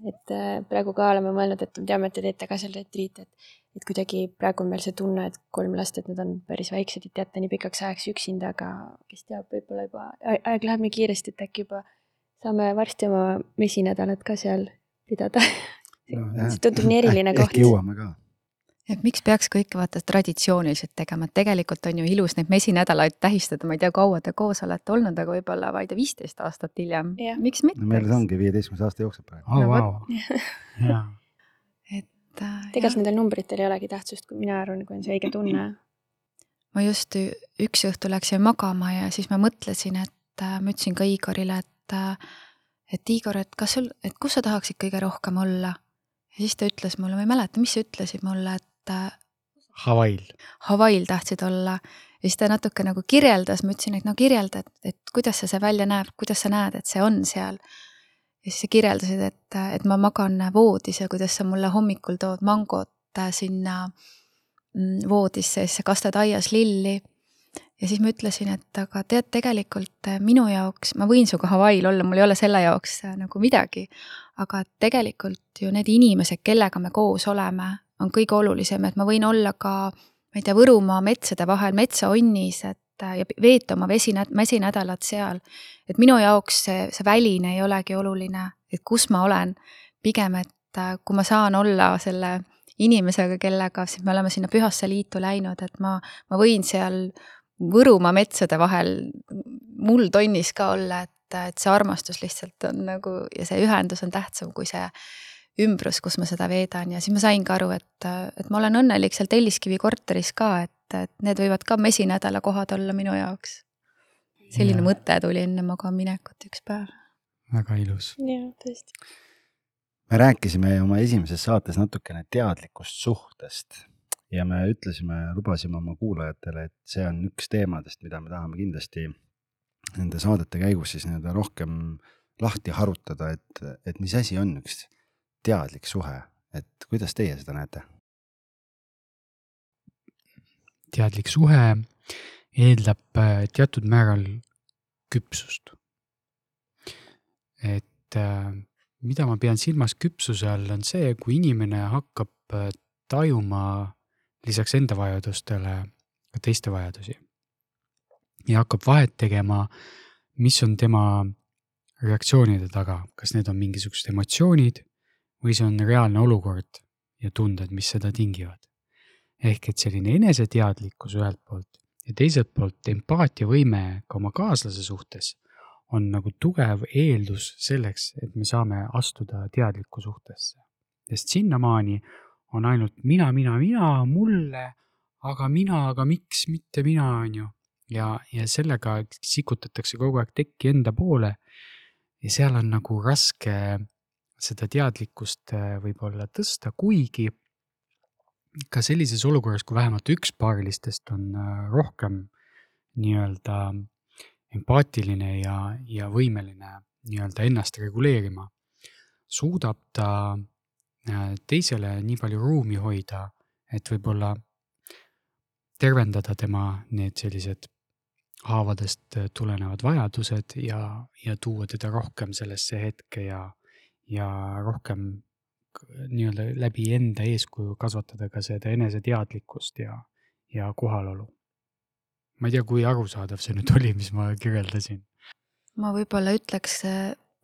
S4: et äh, praegu ka oleme mõelnud, et me teame, et te teete ka seal retriite, et, et kuidagi praegu on meil see tunne, et kolm last, et nad on päris väiksed, et jätta nii pikaks ajaks üksinda, aga kes teab, võib-olla juba aeg läheb nii kiiresti, et äkki juba saame varsti oma mesinädalat ka seal pidada no,. see tundub nii eriline eh, koht.
S2: ehk jõuame ka
S1: et miks peaks kõike vaata traditsiooniliselt tegema, et tegelikult on ju ilus neid mesinädalaid tähistada, ma ei tea, kaua te koos olete olnud, aga võib-olla vaid viisteist aastat hiljem. miks mitte
S2: no,? meil ongi viieteistkümnes aasta jookseb praegu
S3: oh,. Wow.
S1: Äh,.
S4: tegelikult nendel numbritel ei olegi tähtsust, kui mina arvan, kui on see õige tunne.
S1: ma just üks õhtu läksin magama ja siis ma mõtlesin, et äh, ma ütlesin ka Igorile, et äh, et Igor, et kas sul, et kus sa tahaksid kõige rohkem olla ja siis ta ütles mulle, ma ei mäleta, mis sa ütlesid mulle, et et
S3: Hawaii'l.
S1: Hawaii'l tahtsid olla ja siis ta natuke nagu kirjeldas, ma ütlesin, et no kirjelda, et, et kuidas see, see välja näeb, kuidas sa näed, et see on seal. Ja siis sa kirjeldasid, et, et ma magan voodis ja kuidas sa mulle hommikul tood mangot sinna mm, voodisse ja siis sa kastad aias lilli. ja siis ma ütlesin, et aga tead, tegelikult minu jaoks, ma võin sinuga Hawaii'l olla, mul ei ole selle jaoks nagu midagi, aga tegelikult ju need inimesed, kellega me koos oleme, on kõige olulisem, et ma võin olla ka, ma ei tea, Võrumaa metsade vahel metsaonnis, et äh, ja veeta oma vesinä-, mesinädalat seal. et minu jaoks see, see väline ei olegi oluline, et kus ma olen, pigem, et äh, kui ma saan olla selle inimesega, kellega siis me oleme sinna Pühasse Liitu läinud, et ma, ma võin seal Võrumaa metsade vahel muldonnis ka olla, et, et see armastus lihtsalt on nagu ja see ühendus on tähtsam kui see ümbrus, kus ma seda veedan ja siis ma saingi aru, et, et ma olen õnnelik seal Telliskivi korteris ka, et, et need võivad ka mesinädala kohad olla minu jaoks. selline ja. mõte tuli enne magamaminekut üks päev.
S3: väga ilus.
S4: jah, tõesti.
S2: me rääkisime oma esimeses saates natukene teadlikust suhtest ja me ütlesime, lubasime oma kuulajatele, et see on üks teemadest, mida me tahame kindlasti nende saadete käigus siis nii-öelda rohkem lahti harutada, et, et mis asi on üks teadlik suhe, et kuidas teie seda näete?
S3: Teadlik suhe eeldab äh, teatud määral küpsust. et äh, mida ma pean silmas küpsuse all, on see, kui inimene hakkab äh, tajuma lisaks enda vajadustele ka teiste vajadusi. ja hakkab vahet tegema, mis on tema reaktsioonide taga, kas need on mingisugused emotsioonid või see on reaalne olukord ja tunded, mis seda tingivad. Ehk et selline eneseteadlikkus ühelt poolt ja teiselt poolt empaatiavõime ka oma kaaslase suhtes on nagu tugev eeldus selleks, et me saame astuda teadlikku suhtesse. sest sinnamaani on ainult mina, mina, mina, mulle, aga mina, aga miks mitte mina, on ju. ja, ja sellega sikutatakse kogu aeg tekki enda poole. ja seal on nagu raske seda teadlikkust äh, võib-olla tõsta, kuigi ka sellises olukorras, kui vähemalt üks paarilistest on äh, rohkem nii-öelda empaatiline ja, ja võimeline nii-öelda ennast reguleerima, suudab ta äh, teisele nii palju ruumi hoida, et võib-olla tervendada tema need sellised haavadest tulenevad vajadused ja, ja tuua teda rohkem sellesse hetke ja, ja rohkem nii-öelda läbi enda eeskuju kasvatada ka seda eneseteadlikkust ja, ja kohalolu. ma ei tea, kui arusaadav see nüüd oli, mis ma kirjeldasin.
S1: ma võib-olla ütleks,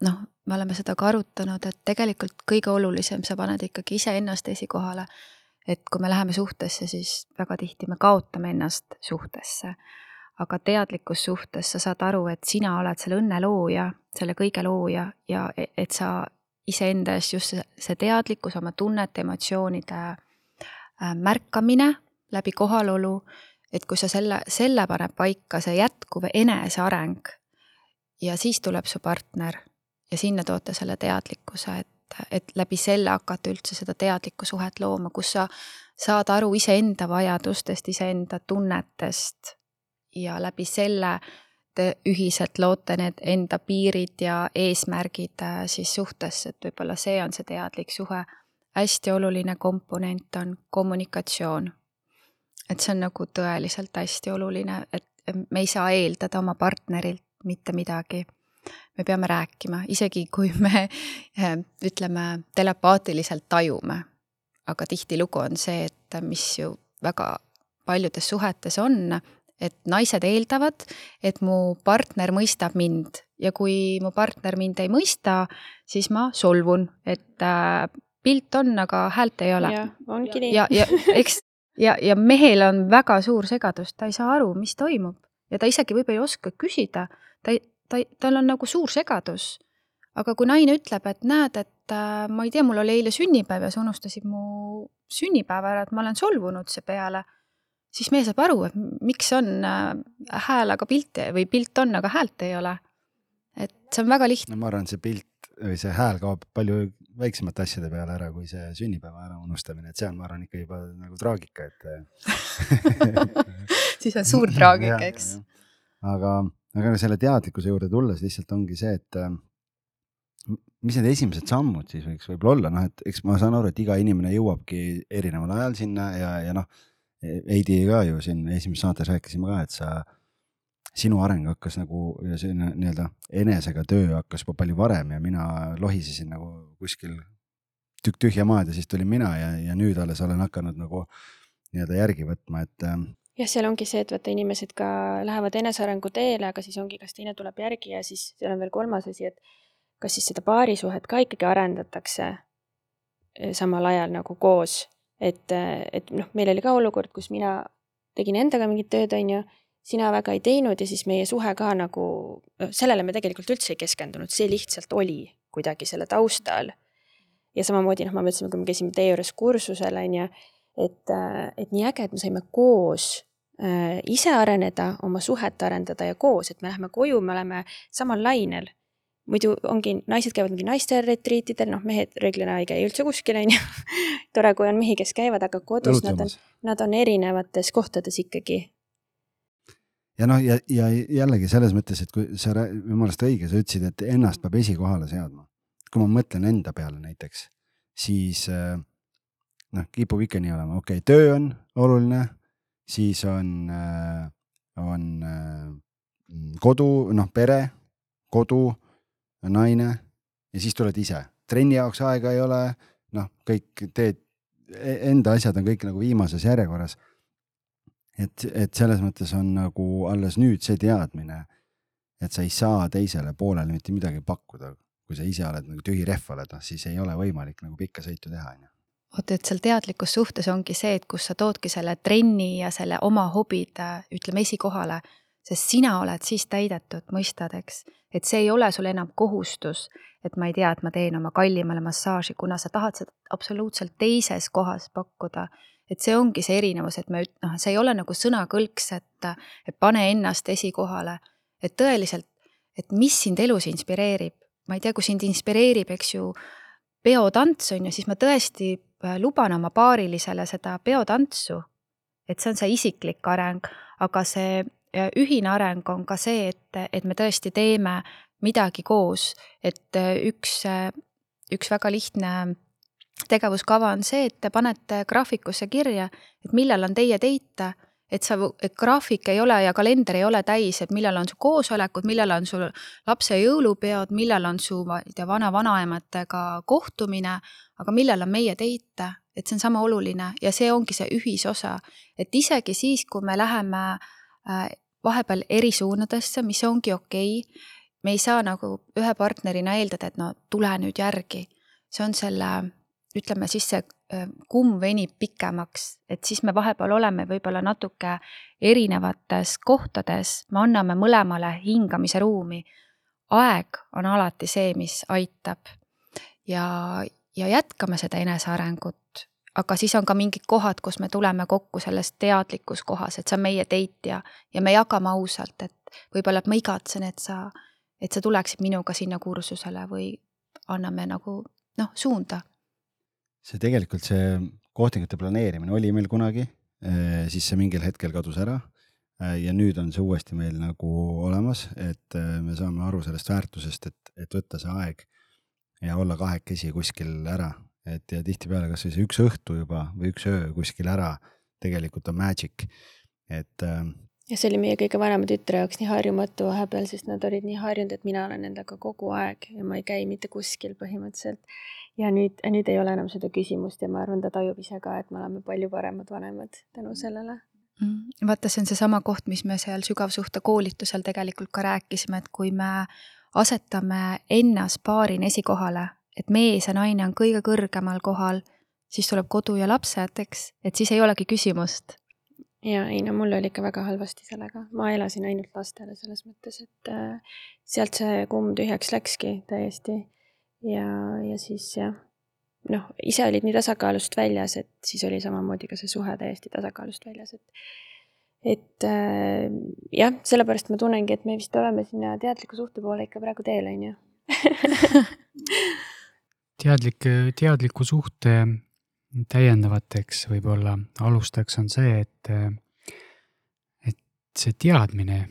S1: noh, me oleme seda ka arutanud, et tegelikult kõige olulisem, sa paned ikkagi iseennast esikohale. et kui me läheme suhtesse, siis väga tihti me kaotame ennast suhtesse. aga teadlikus suhtes sa saad aru, et sina oled selle õnne looja, selle kõige looja ja e-, et sa iseenda eest just see, see teadlikkus, oma tunnete, emotsioonide äh, märkamine läbi kohalolu, et kui sa selle, selle paned paika, see jätkuv eneseareng ja siis tuleb su partner ja sinna toote selle teadlikkuse, et, et läbi selle hakata üldse seda teadlikku suhet looma, kus sa saad aru iseenda vajadustest, iseenda tunnetest ja läbi selle te ühiselt loote need enda piirid ja eesmärgid äh, siis suhtesse, et võib-olla see on see teadlik suhe. hästi oluline komponent on kommunikatsioon. et see on nagu tõeliselt hästi oluline, et me ei saa eeldada oma partnerilt mitte midagi. me peame rääkima, isegi kui me äh, ütleme telepaatiliselt tajume. aga tihtilugu on see, et mis ju väga paljudes suhetes on, et naised eeldavad, et mu partner mõistab mind ja kui mu partner mind ei mõista, siis ma solvun, et äh, pilt on, aga häält ei ole.
S4: jah, ongi nii.
S1: ja, ja eks ja, ja mehel on väga suur segadus, ta ei saa aru, mis toimub ja ta isegi võib-olla ei oska küsida. ta ta, tal on nagu suur segadus. aga kui naine ütleb, et näed, et äh, ma ei tea, mul oli eile sünnipäev ja sa unustasid mu sünnipäeva ära, et ma olen solvunud see peale siis mees saab aru, et miks on äh, hääl, aga pilt või pilt on, aga häält ei ole. et see on väga lihtne.
S2: no ma arvan, see pilt või see hääl kaob palju väiksemate asjade peale ära kui see sünnipäeva ära unustamine, et see on, ma arvan, ikka juba nagu traagika, et
S1: siis on suur traagika, eks.
S2: aga, aga selle teadlikkuse juurde tulles lihtsalt ongi see, et äh, mis need esimesed sammud siis võiks võib-olla olla, noh, et eks ma saan aru, et iga inimene jõuabki erineval ajal sinna ja, ja noh Heidi ka ju siin esimeses saates rääkisime ka, et sa, sinu areng hakkas nagu selline nii-öelda enesega töö hakkas juba palju varem ja mina lohisesin nagu kuskil tükk tühja maad ja siis tulin mina ja, ja nüüd alles olen hakanud nagu nii-öelda järgi võtma, et. Ähm,
S4: jah, seal ongi see, et vaata, inimesed ka lähevad enesearengu teele, aga siis ongi, kas teine tuleb järgi ja siis seal on veel kolmas asi, et kas siis seda paarisuhet ka ikkagi arendatakse eh, samal ajal nagu koos et, et noh, meil oli ka olukord, kus mina tegin endaga mingit tööd, on ju, sina väga ei teinud ja siis meie suhe ka nagu, noh, sellele me tegelikult üldse ei keskendunud, see lihtsalt oli kuidagi selle taustal. ja samamoodi noh, ma mõtlesin, kui me käisime teie juures kursusel, on ju, et, et nii äge, et me saime koos äh, ise areneda, oma suhet arendada ja koos, et me läheme koju, me oleme samal lainel muidu ongi, naised käivad mingi naiste retriitidel, noh, mehed reeglina ei käi üldse kuskil, on ju. tore, kui on mehi, kes käivad, aga kodus nad on, nad on erinevates kohtades ikkagi.
S2: ja noh, ja, ja jällegi selles mõttes, et kui sa, jumala eest õige, sa ütlesid, et ennast peab esikohale seadma. kui ma mõtlen enda peale näiteks, siis äh, noh, kipub ikka nii olema, okei okay,, töö on oluline, siis on, äh, on äh, kodu, noh, pere, kodu naine ja siis tuled ise. trenni jaoks aega ei ole, noh, kõik teed, e-, enda asjad on kõik nagu viimases järjekorras. et, et selles mõttes on nagu alles nüüd see teadmine, et sa ei saa teisele poolele mitte midagi pakkuda. kui sa ise oled nagu tühi rehv oled, noh siis ei ole võimalik nagu pikka sõitu teha, on ju
S1: vot, et seal teadlikus suhtes ongi see, et kus sa toodki selle trenni ja selle oma hobid, ütleme esikohale sest sina oled siis täidetud, mõistad, eks. et see ei ole sul enam kohustus, et ma ei tea, et ma teen oma kallimale massaaži, kuna sa tahad seda absoluutselt teises kohas pakkuda. et see ongi see erinevus, et me, noh, see ei ole nagu sõnakõlks, et, et pane ennast esikohale. et tõeliselt, et mis sind elus inspireerib, ma ei tea, kui sind inspireerib, eks ju, peotants on ju, siis ma tõesti äh, luban oma paarilisele seda peotantsu, et see on see isiklik areng, aga see ühine areng on ka see, et, et me tõesti teeme midagi koos, et äh, üks, üks väga lihtne tegevuskava on see, et te panete graafikusse kirja, et millal on teie date. Et sa, et graafik ei ole ja kalender ei ole täis, et millal on su koosolekud, millal on sul lapse jõulupeod, millal on su, ma ei tea, vana-vanaematega kohtumine, aga millal on meie date, et see on sama oluline ja see ongi see ühisosa. et isegi siis, kui me läheme äh, vahepeal eri suunadesse, mis ongi okei okay,, me ei saa nagu ühe partnerina eeldada, et no tule nüüd järgi. see on selle, ütleme siis see kumm venib pikemaks, et siis me vahepeal oleme võib-olla natuke erinevates kohtades, me anname mõlemale hingamise ruumi. aeg on alati see, mis aitab ja, ja jätkame seda enesearengut. Aga siis on ka mingid kohad, kus me tuleme kokku selles teadlikus kohas, et see on meie date ja, ja me jagame ausalt, et võib-olla, et ma igatsen, et sa, et sa tuleksid minuga sinna kursusele või anname nagu noh, suunda
S2: see tegelikult see kohtingute planeerimine oli meil kunagi, eh, siis see mingil hetkel kadus ära. Eh, ja nüüd on see uuesti meil nagu olemas, et eh, me saame aru sellest väärtusest, et, et võtta see aeg ja olla kahekesi kuskil ära, et ja tihtipeale kasvõi see üks õhtu juba või üks öö kuskil ära tegelikult on magic, et
S4: ja see oli meie kõige vanema tütre jaoks nii harjumatu vahepeal, sest nad olid nii harjunud, et mina olen nendega kogu aeg ja ma ei käi mitte kuskil põhimõtteliselt. Ja nüüd, nüüd ei ole enam seda küsimust ja ma arvan, ta tajub ise ka, et me oleme palju paremad vanemad tänu sellele.
S1: Mm,. vaata, see on seesama koht, mis me seal sügavsuhte koolitusel tegelikult ka rääkisime, et kui me asetame ennast paarina esikohale, et mees ja naine on kõige kõrgemal kohal, siis tuleb kodu ja lapsed, eks, et siis ei olegi küsimust.
S4: ja ei no mul oli ikka väga halvasti sellega, ma elasin ainult lastele selles mõttes, et äh, sealt see kumm tühjaks läkski täiesti. Ja, ja siis jah, noh, ise olid nii tasakaalust väljas, et siis oli samamoodi ka see suhe täiesti tasakaalust väljas, et et äh, jah, sellepärast ma tunnengi, et me vist oleme sinna teadliku suhte poole ikka praegu teel, on ju
S3: teadlik, teadliku suhte täiendavateks võib-olla alustajaks on see, et, et see teadmine,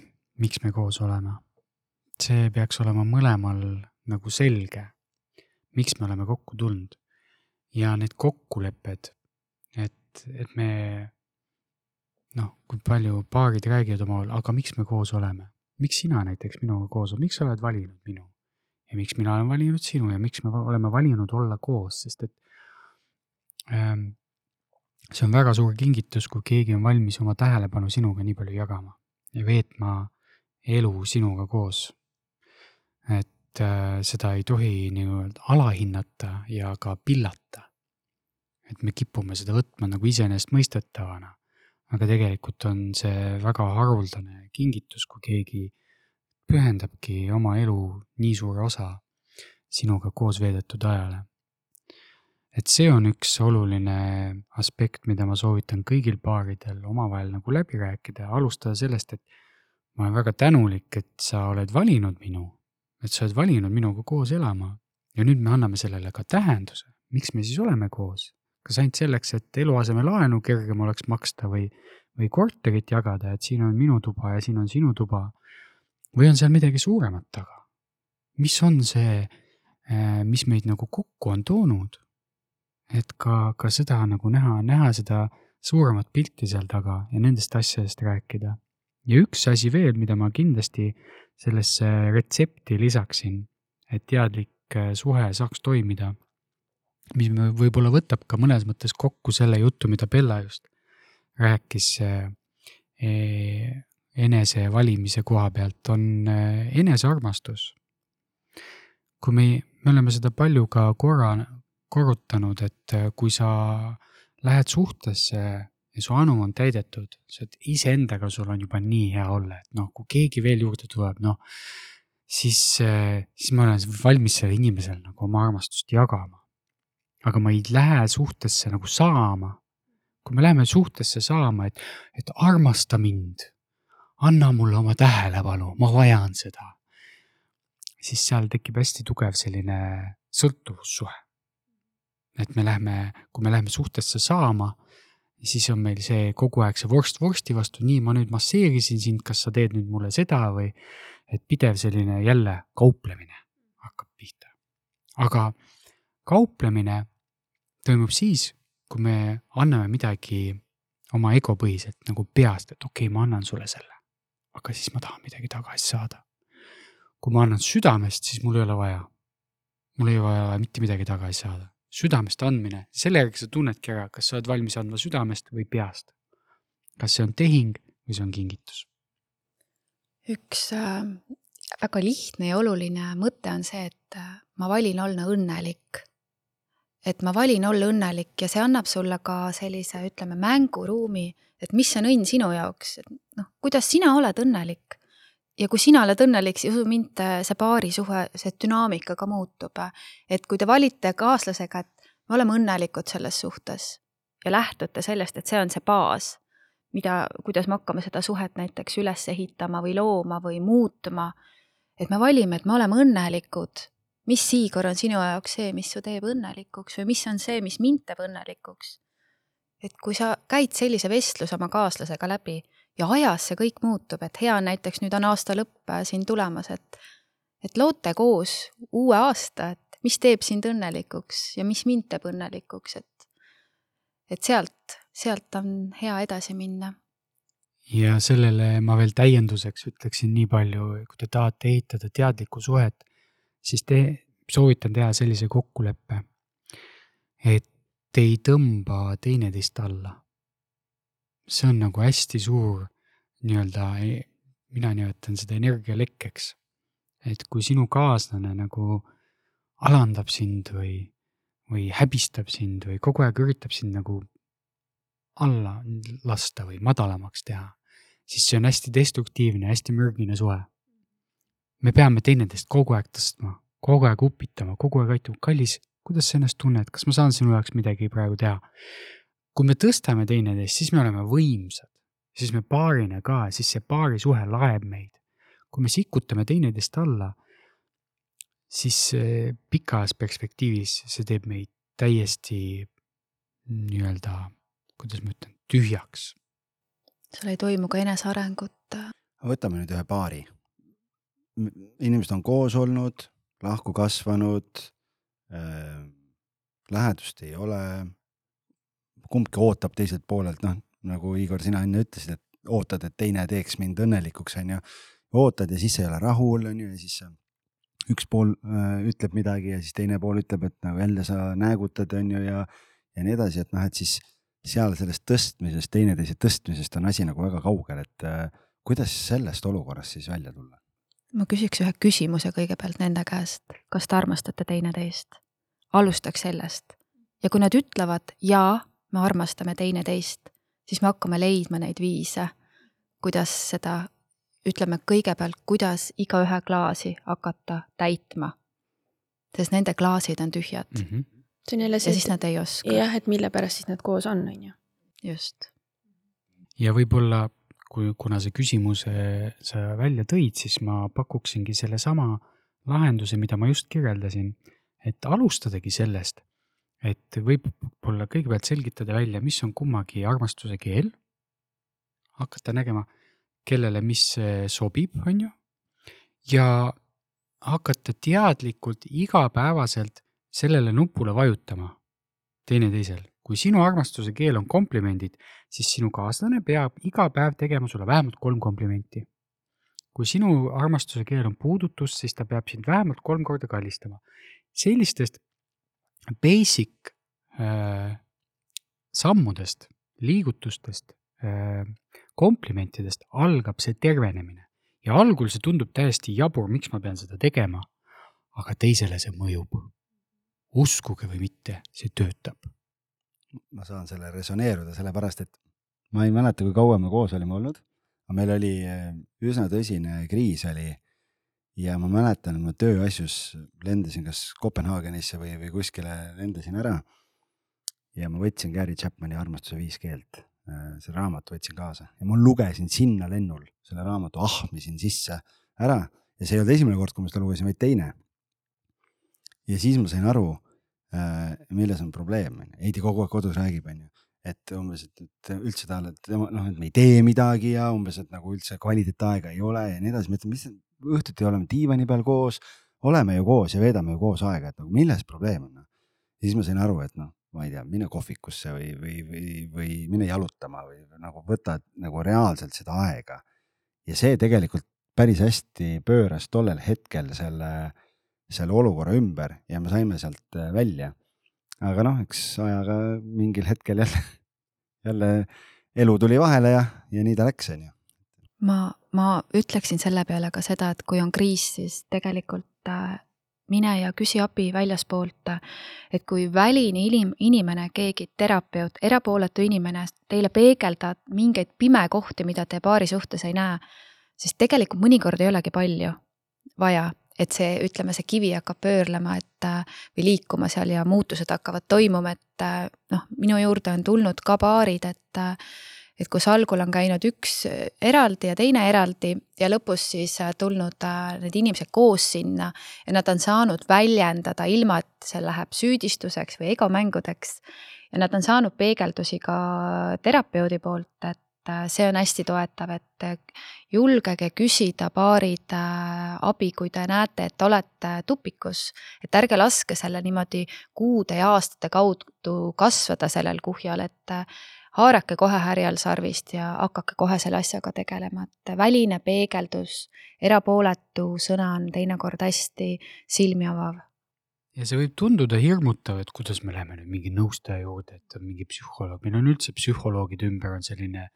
S3: miks me koos oleme, see peaks olema mõlemal nagu selge miks me oleme kokku tulnud. ja need kokkulepped, et, et me noh, kui palju paarid räägivad omavahel, aga miks me koos oleme, miks sina näiteks minuga koos oled, miks sa oled valinud minu ja miks mina olen valinud sinu ja miks me oleme valinud olla koos, sest et ähm, see on väga suur kingitus, kui keegi on valmis oma tähelepanu sinuga nii palju jagama ja veetma elu sinuga koos. et äh, seda ei tohi nii-öelda alahinnata ja ka pillata. et me kipume seda võtma nagu iseenesestmõistetavana, aga tegelikult on see väga haruldane kingitus, kui keegi pühendabki oma elu nii suure osa sinuga koos veedetud ajale. et see on üks oluline aspekt, mida ma soovitan kõigil paaridel omavahel nagu läbi rääkida, alustada sellest, et ma olen väga tänulik, et sa oled valinud minu et sa oled valinud minuga koos elama ja nüüd me anname sellele ka tähenduse, miks me siis oleme koos. kas ainult selleks, et eluasemelaenu kergem oleks maksta või, või korterit jagada, et siin on minu tuba ja siin on sinu tuba. Või on seal midagi suuremat taga? mis on see, eh, mis meid nagu kokku on toonud? et ka, ka seda nagu näha, näha seda suuremat pilti seal taga ja nendest asjadest rääkida. ja üks asi veel, mida ma kindlasti sellesse retsepti lisaksin, et teadlik äh, suhe saaks toimida, mis võib-olla võtab ka mõnes mõttes kokku selle jutu, mida Bella just rääkis äh, e, enese valimise koha pealt, on äh, enesearmastus. kui me, me oleme seda palju ka korra korrutanud, et kui sa lähed suhtesse ja su anu on täidetud, sa oled iseendaga, sul on juba nii hea olla, et noh, kui keegi veel juurde tuleb, noh, siis, eh, siis ma olen valmis sellele inimesele nagu oma armastust jagama. aga ma ei lähe suhtesse nagu saama. kui me läheme suhtesse saama, et, et armasta mind, anna mulle oma tähelepanu, ma vajan seda, siis seal tekib hästi tugev selline sõltuvussuhe. et me lähme, kui me läheme suhtesse saama, siis on meil see kogu aeg see vorst vorsti vastu, nii, ma nüüd masseerisin sind, kas sa teed nüüd mulle seda või et pidev selline jälle kauplemine hakkab pihta. aga kauplemine toimub siis, kui me anname midagi oma egopõhiselt nagu peast, et okei okay,, ma annan sulle selle, aga siis ma tahan midagi tagasi saada. kui ma annan südamest, siis mul ei ole vaja, mul ei ole vaja mitte midagi tagasi saada. südamest andmine, selle järgi sa tunnedki ära, kas sa oled valmis andma südamest või peast. kas see on tehing või see on kingitus
S1: üks äh, väga lihtne ja oluline mõte on see, et äh, ma valin olla õnnelik. et ma valin olla õnnelik ja see annab sulle ka sellise, ütleme, mänguruumi, et mis on õnn sinu jaoks, et noh, kuidas sina oled õnnelik. ja kui sina oled õnnelik, siis usu mind, see paarisuhe, see dünaamika ka muutub. et kui te valite kaaslasega, et me oleme õnnelikud selles suhtes ja lähtute sellest, et see on see baas mida, kuidas me hakkame seda suhet näiteks üles ehitama või looma või muutma. et me valime, et me oleme õnnelikud. mis Igor on sinu jaoks see, mis su teeb õnnelikuks või mis on see, mis mind teeb õnnelikuks? Et kui sa käid sellise vestluse oma kaaslasega läbi ja ajas see kõik muutub, et hea näiteks nüüd on aasta lõpp äh, siin tulemas, et et loote koos uue aasta, et mis teeb sind õnnelikuks ja mis mind teeb õnnelikuks, et et sealt sealt on hea edasi minna.
S3: ja sellele ma veel täienduseks ütleksin nii palju, kui te tahate ehitada teadlikku suhet, siis te, soovitan teha sellise kokkuleppe, et te ei tõmba teineteist alla. see on nagu hästi suur nii-öelda, mina nimetan seda energialekkeks. et kui sinu kaaslane nagu alandab sind või, või häbistab sind või kogu aeg üritab sind nagu alla lasta või madalamaks teha, siis see on hästi destruktiivne, hästi mürgine suhe. me peame teineteist kogu aeg tõstma, kogu aeg upitama, kogu aeg aitama, kallis, kuidas sa ennast tunned, kas ma saan sinu jaoks midagi praegu teha? kui me tõstame teineteist, siis me oleme võimsad, siis me paarina ka, siis see paarisuhe laeb meid. kui me sikutame teineteist alla, siis pikas perspektiivis see teeb meid täiesti nii-öelda kuidas ma ütlen, tühjaks.
S1: seal ei toimu ka enesearengut.
S2: võtame nüüd ühe paari. inimesed on koos olnud, lahku kasvanud äh,, lähedust ei ole. kumbki ootab teiselt poolelt, noh nagu Igor, sina enne ütlesid, et ootad, et teine teeks mind õnnelikuks, onju. ootad ja siis ei ole rahul, onju, ja siis üks pool äh, ütleb midagi ja siis teine pool ütleb, et nagu jälle sa näägutad, onju, ja, ja nii edasi, et noh, et siis seal sellest tõstmisest, teineteise tõstmisest on asi nagu väga kaugel, et äh, kuidas sellest olukorrast siis välja tulla?
S1: Ma küsiks ühe küsimuse kõigepealt nende käest, kas te armastate teineteist? alustaks sellest ja kui nad ütlevad jaa, me armastame teineteist, siis me hakkame leidma neid viise, kuidas seda, ütleme kõigepealt, kuidas igaühe klaasi hakata täitma. sest nende klaasid on tühjad mm. -hmm
S4: see on jälle see.
S1: ja siis nad ei oska.
S4: jah, et mille pärast siis nad koos on, on ju.
S1: just.
S3: ja võib-olla, kui, kuna see küsimuse sa välja tõid, siis ma pakuksingi sellesama lahenduse, mida ma just kirjeldasin. et alustadagi sellest, et võib-olla kõigepealt selgitada välja, mis on kummagi armastuse keel. hakata nägema, kellele mis sobib, on ju. ja hakata teadlikult igapäevaselt sellele nupule vajutama teineteisel. Kui sinu armastuse keel on komplimendid, siis sinu kaaslane peab iga päev tegema sulle vähemalt kolm komplimenti. kui sinu armastuse keel on puudutus, siis ta peab sind vähemalt kolm korda kallistama. sellistest basic äh, sammudest, liigutustest äh,, komplimentidest algab see tervenemine. ja algul see tundub täiesti jabur, miks ma pean seda tegema. aga teisele see mõjub uskuge või mitte, see töötab.
S2: Ma saan selle resoneeruda, sellepärast et ma ei mäleta, kui kaua me koos olime olnud, aga meil oli eh, üsna tõsine kriis oli ja ma mäletan, ma tööasjus lendasin kas Kopenhaagenisse või, või kuskile lendasin ära. ja ma võtsin Gary Chapmani Armastuse viis keelt, eh, selle raamatu võtsin kaasa ja ma lugesin sinna lennul selle raamatu, ahmisin sisse ära ja see ei olnud esimene kord, kui ma seda lugesin, vaid teine ja siis ma sain aru, milles on probleem, onju. Heidi kogu aeg kodus räägib, onju, et umbes, et, et üldse tal, et noh, et me ei tee midagi ja umbes, et nagu üldse kvaliteetaega ei ole ja nii edasi. ma ütlen, mis õhtuti oleme diivani peal koos, oleme ju koos ja veedame ju koos aega, et nagu milles probleem on no?. ja siis ma sain aru, et noh, ma ei tea, mine kohvikusse või, või, või, või mine jalutama või nagu võta nagu reaalselt seda aega. ja see tegelikult päris hästi pööras tollel hetkel selle, selle olukorra ümber ja me saime sealt äh, välja. aga noh, eks ajaga mingil hetkel jälle, jälle elu tuli vahele ja, ja nii ta läks, onju.
S1: ma, ma ütleksin selle peale ka seda, et kui on kriis, siis tegelikult äh, mine ja küsi abi väljaspoolt. et kui väline inim-, inimene, keegi terapeut, erapooletu inimene teile peegeldab mingeid pimekohti, mida te paari suhtes ei näe, siis tegelikult mõnikord ei olegi palju vaja, et see, ütleme, see kivi hakkab pöörlema, et või liikuma seal ja muutused hakkavad toimuma, et noh, minu juurde on tulnud ka paarid, et et kus algul on käinud üks eraldi ja teine eraldi ja lõpus siis äh, tulnud äh, need inimesed koos sinna ja nad on saanud väljendada ilma, et see läheb süüdistuseks või egomängudeks. ja nad on saanud peegeldusi ka terapeudi poolt, et äh, see on hästi toetav, et julgege küsida paarid abi, kui te näete, et olete tupikus. et ärge laske selle niimoodi kuude ja aastate kaudu kasvada sellel kuhjal, et haarake kohe härjal sarvist ja hakake kohe selle asjaga tegelema, et väline peegeldus, erapooletu sõna on teinekord hästi silmi avav.
S3: ja see võib tunduda hirmutav, et kuidas me läheme nüüd mingi nõustaja juurde, et mingi psühholoog, meil on üldse psühholoogide ümber on selline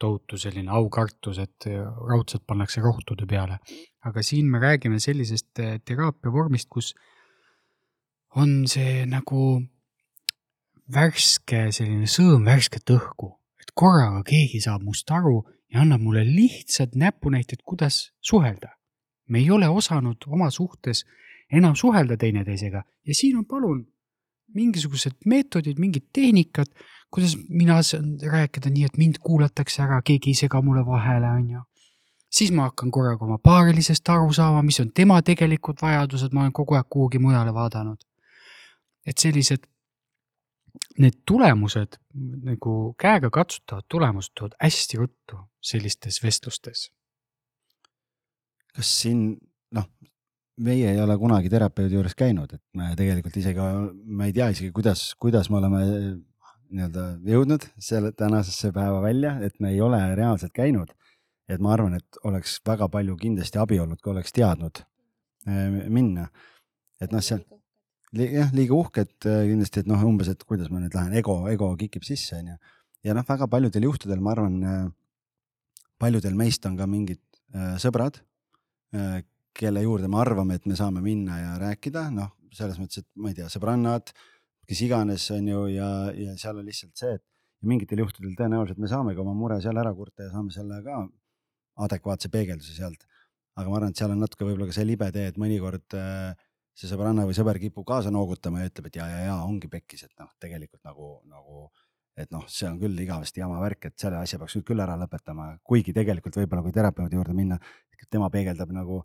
S3: tohutu selline aukartus, et raudselt pannakse rohtude peale. aga siin me räägime sellisest eh, teraapia vormist, kus on see nagu värske selline sõõm värsket õhku, et korraga keegi saab must aru ja annab mulle lihtsad näpunäited, kuidas suhelda. me ei ole osanud oma suhtes enam suhelda teineteisega ja siin on palun mingisugused meetodid, mingid tehnikad, kuidas mina saan rääkida nii, et mind kuulatakse ära, keegi ei sega mulle vahele, onju. siis ma hakkan korraga oma paarilisest aru saama, mis on tema tegelikud vajadused, ma olen kogu aeg kuhugi mujale vaadanud. et sellised need tulemused nagu käegakatsutavad tulemused tulevad hästi ruttu sellistes vestlustes.
S2: kas siin noh, meie ei ole kunagi terapeudi juures käinud, et me tegelikult isegi, ma ei tea isegi, kuidas, kuidas me oleme nii-öelda jõudnud selle tänasesse päeva välja, et me ei ole reaalselt käinud. et ma arvan, et oleks väga palju kindlasti abi olnud, kui oleks teadnud eh, minna. et noh, seal jah, liiga uhked äh, kindlasti, et noh, umbes, et kuidas ma nüüd lähen, ego, ego kikib sisse, onju. ja noh, väga paljudel juhtudel ma arvan, paljudel meist on ka mingid sõbrad, kelle juurde me arvame, et me saame minna ja rääkida, noh, selles mõttes, et ma ei tea, sõbrannad, kes iganes, on ju, ja, ja seal on lihtsalt see, et mingitel juhtudel tõenäoliselt me saamegi oma mure seal ära kurta ja saame selle ka adekvaatse peegelduse sealt. aga ma arvan, et seal on natuke võib-olla ka see libe tee, et mõnikord äh, see sõbranna või sõber kipub kaasa noogutama ja ütleb, et ja, ja, ja ongi pekkis, et noh, tegelikult nagu, nagu, et noh, see on küll igavesti jama värk, et selle asja peaks nüüd küll ära lõpetama, kuigi tegelikult võib-olla kui terapeudi juurde minna, tema peegeldab nagu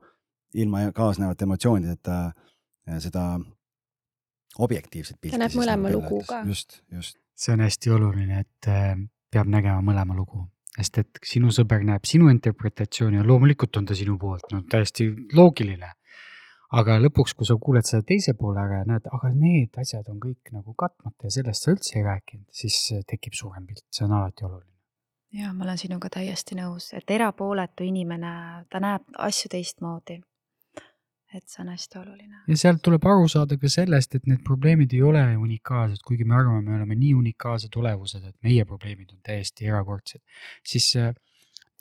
S2: ilma kaasnevate emotsioonideta äh, seda objektiivset pilti.
S4: ta näeb mõlema lugu ka.
S2: just, just.
S3: see on hästi oluline, et äh, peab nägema mõlema lugu, sest et sinu sõber näeb sinu interpretatsiooni ja loomulikult on ta sinu poolt, no täiesti loogiline aga lõpuks, kui sa kuuled seda teise poole ära ja näed, aga need asjad on kõik nagu katmata ja sellest sa üldse ei rääkinud, siis tekib suurem pilt, see on alati oluline.
S1: ja ma olen sinuga täiesti nõus, et erapooletu inimene, ta näeb asju teistmoodi. Et see on hästi oluline.
S3: ja sealt tuleb aru saada ka sellest, et need probleemid ei ole unikaalsed, kuigi me arvame, me oleme nii unikaalsed olevused, et meie probleemid on täiesti erakordsed, siis äh,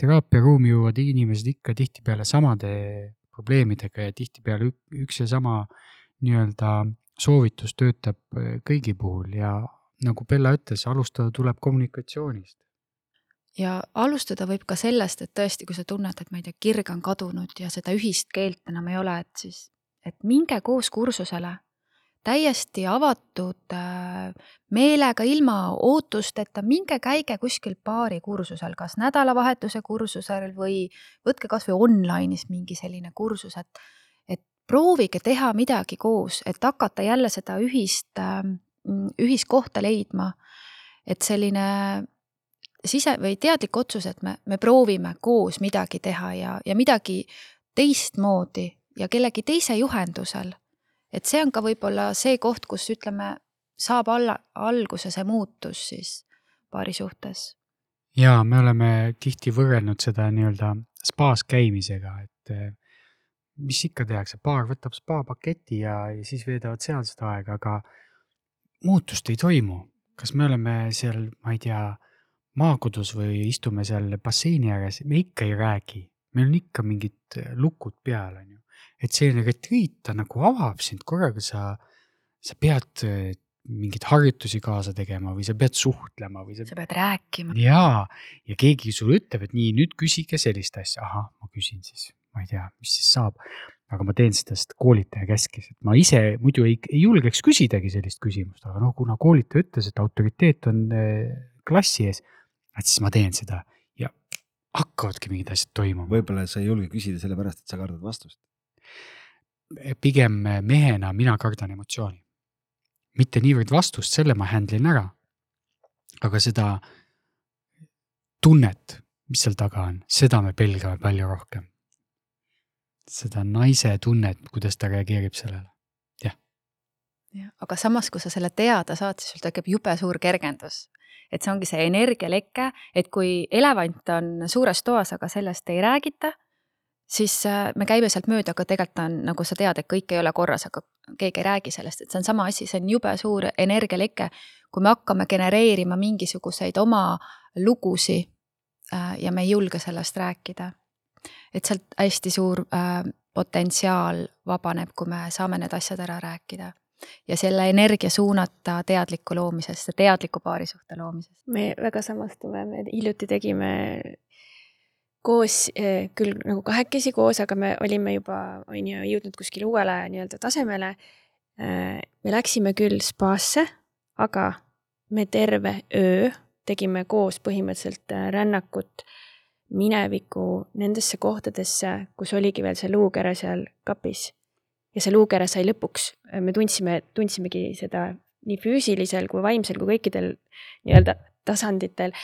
S3: teraapiaruumi jõuavad inimesed ikka tihtipeale samade probleemidega ja tihtipeale üks ja sama nii-öelda soovitus töötab äh, kõigi puhul ja nagu Bella ütles, alustada tuleb kommunikatsioonist.
S1: Ja alustada võib ka sellest, et tõesti, kui sa tunned, et ma ei tea, kirg on kadunud ja seda ühist keelt enam ei ole, et siis, et minge koos kursusele täiesti avatud äh, meelega, ilma ootusteta, minge käige kuskil baarikursusel, kas nädalavahetuse kursusel või võtke kasvõi online'is mingi selline kursus, et et proovige teha midagi koos, et hakata jälle seda ühist, ähm, ühist kohta leidma. et selline sise või teadlik otsus, et me, me proovime koos midagi teha ja, ja midagi teistmoodi ja kellegi teise juhendusel. et see on ka võib-olla see koht, kus ütleme, saab alla, alguse see muutus siis paari suhtes.
S3: ja me oleme tihti võrrelnud seda nii-öelda spaas käimisega, et eh, mis ikka tehakse, paar võtab spaapaketi ja, ja siis veedavad seal seda aega, aga muutust ei toimu. kas me oleme seal, ma ei tea maakodus või istume seal basseini ääres, me ikka ei räägi, meil on ikka mingid äh, lukud peal, on ju. et selline retriit, ta nagu avab sind, korraga sa, sa pead äh, mingeid harjutusi kaasa tegema või sa pead suhtlema või sa.
S1: sa pead rääkima.
S3: jaa, ja keegi sulle ütleb, et nii, nüüd küsige sellist asja, ahah, ma küsin siis, ma ei tea, mis siis saab. aga ma teen seda, sest koolitaja käskis, et ma ise muidu ei, ei julgeks küsidagi sellist küsimust, aga noh, kuna koolitaja ütles, et autoriteet on äh, klassi ees et siis ma teen seda ja hakkavadki mingid asjad toimuma.
S2: võib-olla sa ei julge küsida sellepärast, et sa kardad vastust.
S3: pigem mehena mina kardan emotsiooni. mitte niivõrd vastust, selle ma handle in ära. aga seda tunnet, mis seal taga on, seda me pelgame palju rohkem. seda naise tunnet, kuidas ta reageerib sellele, jah.
S1: aga samas, kui sa selle teada saad, siis sul tekib jube suur kergendus et see ongi see energialeke, et kui elevant on suures toas, aga sellest ei räägita, siis äh, me käime sealt mööda, aga tegelikult on, nagu sa tead, et kõik ei ole korras, aga keegi ei räägi sellest, et see on sama asi, see on jube suur energialeke. kui me hakkame genereerima mingisuguseid oma lugusid äh, ja me ei julge sellest rääkida. et sealt hästi suur äh, potentsiaal vabaneb, kui me saame need asjad ära rääkida ja selle energia suunata teadliku loomisesse, teadliku paarisuhte loomisesse.
S4: me väga samastume, me hiljuti tegime koos, eh, küll nagu kahekesi koos, aga me olime juba, on ju, jõudnud kuskile uuele nii-öelda tasemele. Eh, me läksime küll spaasse, aga me terve öö tegime koos põhimõtteliselt eh, rännakut mineviku nendesse kohtadesse, kus oligi veel see luukere seal kapis ja see luukere sai lõpuks, me tundsime, tundsimegi seda nii füüsilisel kui vaimsel kui kõikidel nii-öelda tasanditel,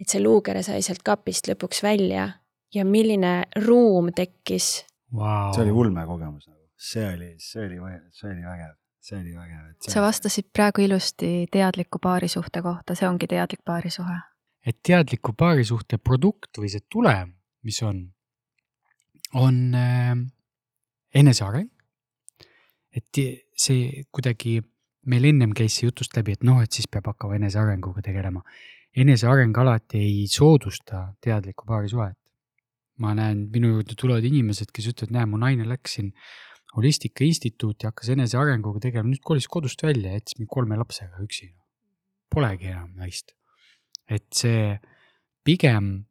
S4: et see luukere sai sealt kapist lõpuks välja. Ja milline ruum tekkis?
S3: Wow..
S2: see oli ulmekogemus nagu, see oli, see oli, see oli vägev, see oli vägev.
S1: sa vastasid praegu ilusti teadliku paarisuhte kohta, see ongi teadlik paarisuhe.
S3: et teadliku paarisuhte produkt või see tulem, mis on, on äh, eneseareng et see kuidagi, meil ennem käis see jutust läbi, et noh, et siis peab hakkama enesearenguga tegelema. eneseareng alati ei soodusta teadlikku paarisuhet. ma näen, minu juurde tulevad inimesed, kes ütlevad, näe, mu naine läks siin holistika instituuti, hakkas enesearenguga tegelema, nüüd kolis kodust välja, jättis mind kolme lapsega üksi. Polegi enam naist. et see pigem,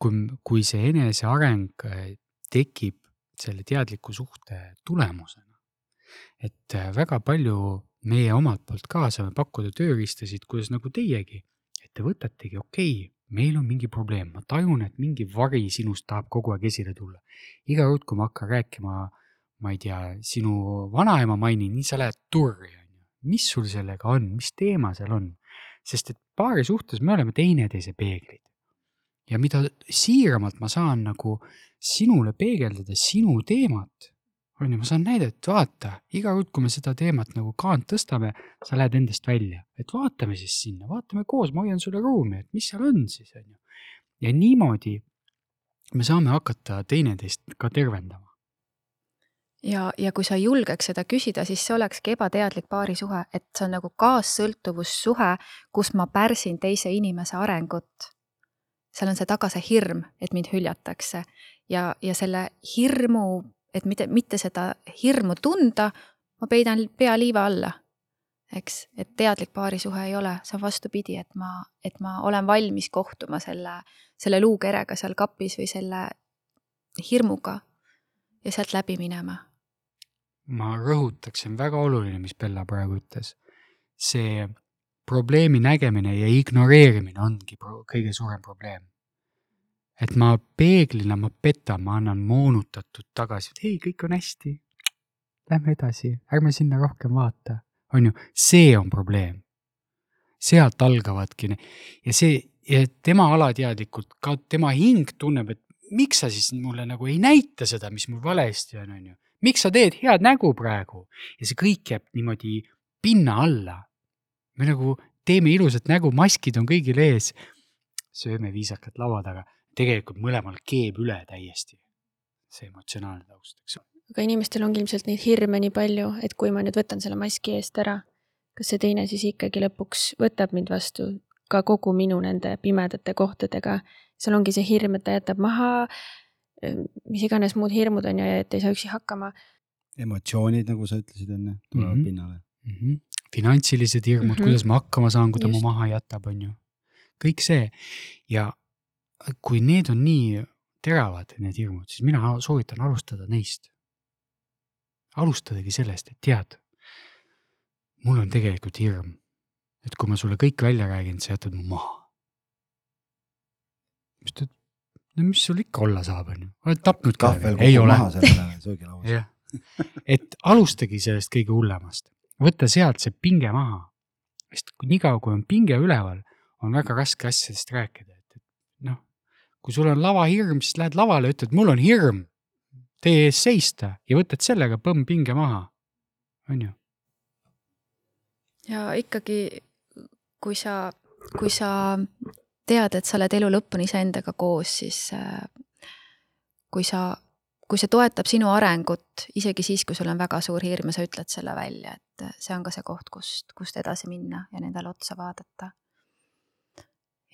S3: kui, kui see eneseareng tekib selle teadliku suhte tulemusena, et äh, väga palju meie omalt poolt ka saame pakkuda tööriistasid, kuidas nagu teiegi, et te võtategi, okei okay,, meil on mingi probleem, ma tajun, et mingi vari sinust tahab kogu aeg esile tulla. iga kord, kui ma hakkan rääkima, ma ei tea, sinu vanaema mainin, nii sa lähed turri, on ju. mis sul sellega on, mis teema seal on? sest et paari suhtes me oleme teineteise peeglid. ja mida siiramalt ma saan nagu sinule peegeldada sinu teemat on ju, ma saan näidata, vaata, iga kord, kui me seda teemat nagu kaant tõstame, sa lähed endast välja, et vaatame siis sinna, vaatame koos, ma hoian sulle ruumi, et mis seal on siis, on ju. ja niimoodi me saame hakata teineteist ka tervendama.
S1: ja, ja kui sa julgeks seda küsida, siis see olekski ebateadlik paarisuhe, et see on nagu kaassõltuvussuhe, kus ma pärsin teise inimese arengut. seal on see taga see hirm, et mind hüljatakse ja, ja selle hirmu et mitte, mitte seda hirmu tunda, ma peidan pea liiva alla. eks, et teadlik paarisuhe ei ole, see on vastupidi, et ma, et ma olen valmis kohtuma selle, selle luukerega seal kapis või selle hirmuga ja sealt läbi minema.
S3: ma rõhutaks, see on väga oluline, mis Bella praegu ütles. see probleemi nägemine ja ignoreerimine ongi kõige suurem probleem et ma peeglina, ma petan, ma annan moonutatud tagasi, et ei, kõik on hästi. lähme edasi, ärme sinna rohkem vaata, on ju, see on probleem. sealt algavadki ja see, ja tema alateadlikult, ka tema hing tunneb, et miks sa siis mulle nagu ei näita seda, mis mul valesti on, on ju. miks sa teed head nägu praegu ja see kõik jääb niimoodi pinna alla. me nagu teeme ilusat nägu, maskid on kõigil ees. sööme viisakalt laua taga, tegelikult mõlemal keeb üle täiesti. see emotsionaalne taust, eks ole.
S4: aga inimestel ongi ilmselt neid hirme nii palju, et kui ma nüüd võtan selle maski eest ära, kas see teine siis ikkagi lõpuks võtab mind vastu ka kogu minu nende pimedate kohtadega. seal ongi see hirm, et ta jätab maha, mis iganes muud hirmud on ja et ei saa üksi hakkama.
S2: emotsioonid, nagu sa ütlesid enne, tulevad mm
S3: Mhm.
S2: -hmm. pinnale.
S3: mm. -hmm. finantsilised hirmud mm. -hmm. kuidas ma hakkama saan, kui ta mu maha jätab, on ju. kõik see ja kui need on nii teravad, need hirmud, siis mina soovitan alustada neist. alustadagi sellest, et tead, mul on tegelikult hirm, et kui ma sulle kõik välja räägin, sa jätad mu maha. mis ta, no mis sul ikka olla saab, on ju, oled tapnud
S2: kahvel
S3: ei
S2: kukub
S3: ole
S2: maha sellele söögilauas.
S3: jah, et alustagi sellest kõige hullemast, võtta sealt see pinge maha. sest niikaua, kui on pinge üleval, on väga raske asjadest rääkida, kui sul on lavahirm, siis lähed lavale, ütled, mul on hirm teie ees seista ja võtad sellega põmm pinge maha, on ju.
S1: ja ikkagi, kui sa, kui sa tead, et sa oled elu lõpuni iseendaga koos, siis äh, kui sa, kui see toetab sinu arengut, isegi siis, kui sul on väga suur hirm ja sa ütled selle välja, et äh, see on ka see koht, kust, kust edasi minna ja nendele otsa vaadata.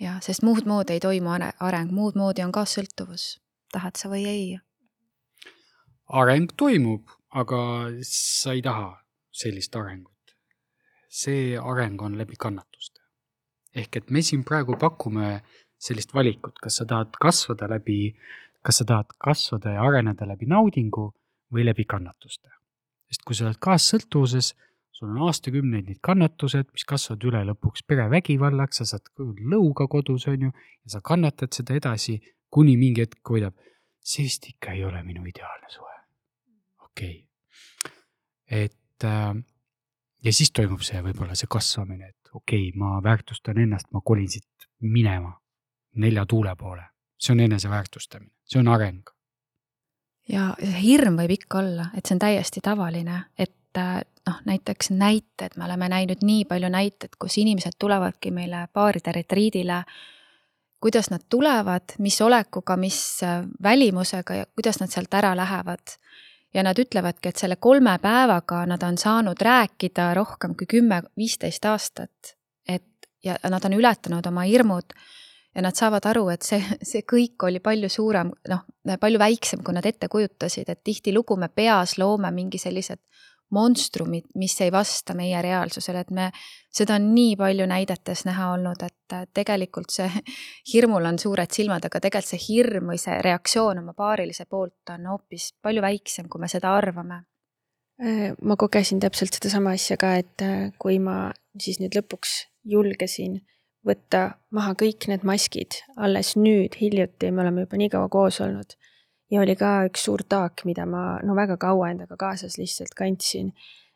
S1: Ja sest muud moodi ei toimu are- areng, muud moodi on kaassõltuvus, tahad sa või ei.
S3: areng toimub, aga sa ei taha sellist arengut. see areng on läbi kannatuste. ehk et me siin praegu pakume sellist valikut, kas sa tahad kasvada läbi, kas sa tahad kasvada ja areneda läbi naudingu või läbi kannatuste. sest kui sa oled kaassõltuvuses, sul on aastakümneid need kannatused, mis kasvavad üle lõpuks perevägivallaks, sa saad lõuga kodus, on ju, ja sa kannatad seda edasi, kuni mingi hetk võidab, see vist ikka ei ole minu ideaalne suhe. okei okay.. et äh, ja siis toimub see võib-olla see kasvamine, et okei okay,, ma väärtustan ennast, ma kolin siit minema nelja tuule poole. see on eneseväärtustamine, see on areng.
S1: ja hirm võib ikka olla, et see on täiesti tavaline, et äh, noh, näiteks näited, me oleme näinud nii palju näiteid, kus inimesed tulevadki meile paaride retriidile. kuidas nad tulevad, mis olekuga, mis äh, välimusega ja kuidas nad sealt ära lähevad. ja nad ütlevadki, et selle kolme päevaga nad on saanud rääkida rohkem kui kümme, viisteist aastat. et ja nad on ületanud oma hirmud ja nad saavad aru, et see, see kõik oli palju suurem, noh, palju väiksem, kui nad ette kujutasid, et tihtilugu me peas loome mingi sellised monstrumid, mis ei vasta meie reaalsusele, et me, seda on nii palju näidetes näha olnud, et tegelikult see hirmul on suured silmad, aga tegelikult see hirm või see reaktsioon oma paarilise poolt on hoopis palju väiksem, kui me seda arvame.
S4: ma kogesin täpselt sedasama asja ka, et äh, kui ma siis nüüd lõpuks julgesin võtta maha kõik need maskid alles nüüd hiljuti, me oleme juba nii kaua koos olnud. Ja oli ka üks suur taak, mida ma no väga kaua endaga kaasas lihtsalt kandsin.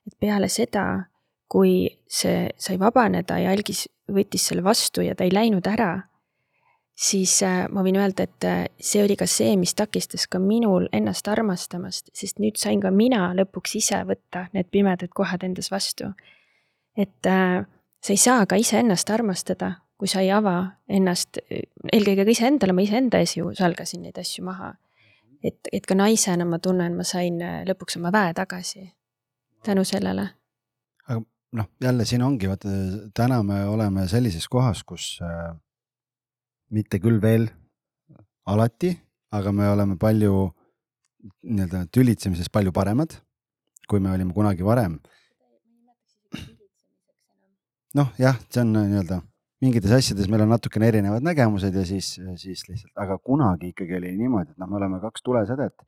S4: et peale seda, kui see sai vabaneda ja algis võttis selle vastu ja ta ei läinud ära, siis äh, ma võin öelda, et äh, see oli ka see, mis takistas ka minul ennast armastamast, sest nüüd sain ka mina lõpuks ise võtta need pimedad kohad endas vastu. et äh, sa ei saa ka iseennast armastada, kui sa ei ava ennast, eelkõige ka iseendale, ma iseenda ees ju salgasin neid asju maha. Et, et ka naisena ma tunnen, ma sain äh, lõpuks oma väe tagasi tänu sellele.
S2: aga noh, jälle siin ongi, vaata täna me oleme sellises kohas, kus äh, mitte küll veel alati, aga me oleme palju nii-öelda tülitsemises palju paremad, kui me olime kunagi varem noh, jah, see on nii-öelda mingites asjades meil on natukene erinevad nägemused ja siis, siis lihtsalt, aga kunagi ikkagi oli niimoodi, et noh, me oleme kaks tulesädet